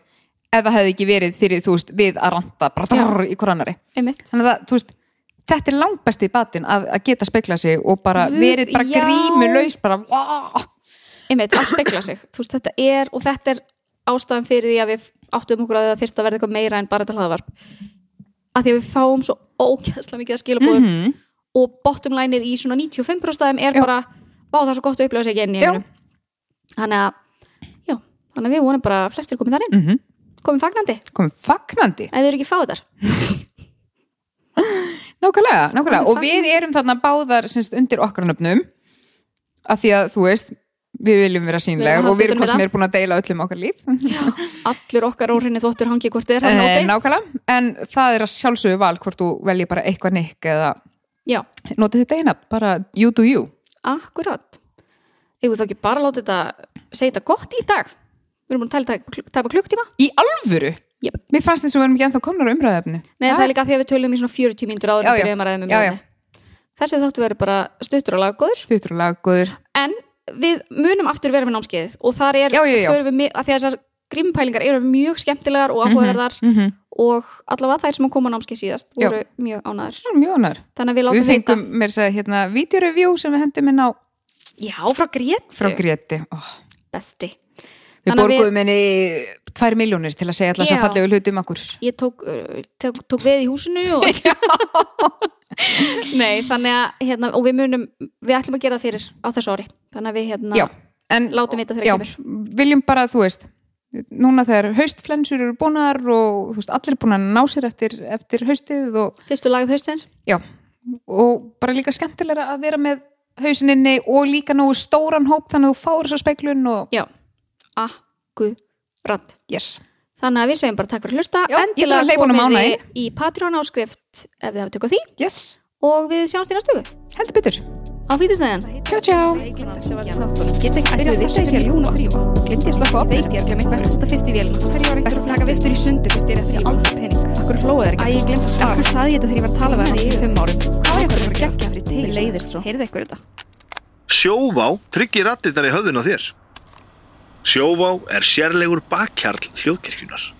ef það hefði ekki verið fyrir, þú veist, við að ranta bara drrr, í einmitt. Þannig að þú veist, þetta er langbesti batinn að, að geta speklað sig og bara Guð, verið bara grímu laus bara, einmitt, að spekla sig. Veist, þetta er, og þetta er ástæðan fyrir því að við áttum okkur að það þyrfti að verða eitthvað meira en bara þetta hlaðvarp að því að við fáum svo ógæðslega mikið að skilabóðum -hmm. Og bottom line í svona 95% af þeim er Já. bara, vá það er svo gott að upplifa Já. einu þannig að, já, þannig að við vonum bara að flestir komið þar inn, Mm komið fagnandi. Komið fagnandi. Ef þið eru ekki fá þar [LAUGHS] nákvæmlega, nákvæmlega. Og við erum þarna báðar semst, undir okkar nöfnum. Af því að þú veist við viljum vera sínlegar og við erum við sem er búin að deila öllum okkar líf. allur okkar óhreinni þóttur hangi hvort þið er hann Eh, en það er að sjálfsögðu val hvort þú velji bara eitthvað nikk eða já, notið þetta eina, bara you do you? Eigum við þá ekki bara að láta þetta segja þetta gott í dag? Við erum búin að tala þetta tapa klukktíma í alvöru, Jep. mér fannst þess að við erum ekki ennþá komnar á umræðefni Nei, það er líka því að við tölum í svona 40 mínútur áður Já, en já. að Já, já. þessi þáttu verður bara stuttur og laggóður. Stuttur og laggóður. En við munum aftur vera með námskeið og þar er, já. förum við af því að þessar grímpælingar eru mjög skemmtilegar og áhugaverðar mm -hmm. og allavega þær sem kom á námskeið síðast Já. voru mjög ánæður mjög annar þannig að við við látum fengum mér að hérna videoreview sem við hendum inn á já, frá Grét, frá Greti oh. besti. Við að við- borguðum henni tvær miljónir til að segja alltaf Já. svo fallegu hluti um okkur. Ég tók, tók, tók veð í húsinu og [LAUGHS] [LAUGHS] nei, þannig að hérna, og við munum, við ætlum að gera það fyrir á þessu ári, þannig að við hérna já, en látum vita þegar já, kemur. viljum bara þú veist núna þegar haustflensur eru búnar og veist, allir er búin að ná sér eftir, eftir haustið og, fyrstu lagið haustins? Já, og bara líka skemmtilega að vera með hausininni og líka nógu stóran hóp þannig að þú fáir þessa speiklun og já, akkurat yes. þannig að við segjum bara takk fyrir að hlusta. Já, að honum komið í Patreon áskrift ef þið hafa tökka því. Yes, og við sjáumst í næstu heldur betur á fýtistæðin tjá tjá Get ekki Ætli þetta sé að ljúna þrýfa Glemdi ég slökka á Veit ég að glemmi Best að setja fyrst í vélina Best að taka viftur í sundu Fyrst? Ég er eftir aldrei pening. Akkur hlóða þér ekki? Æ, ég glemdi að svara Akkur saði ég þetta þegar ég var að tala við hann? í fimm árum. Hvað er það að gegja fyrir tegis Mér leiðist svo. Heyrðu ykkur þetta. Sjóvá tryggir rattirnar í höfðun á þér. Sjóvá er sérlegur bakkjarl hljóðkirkjunar.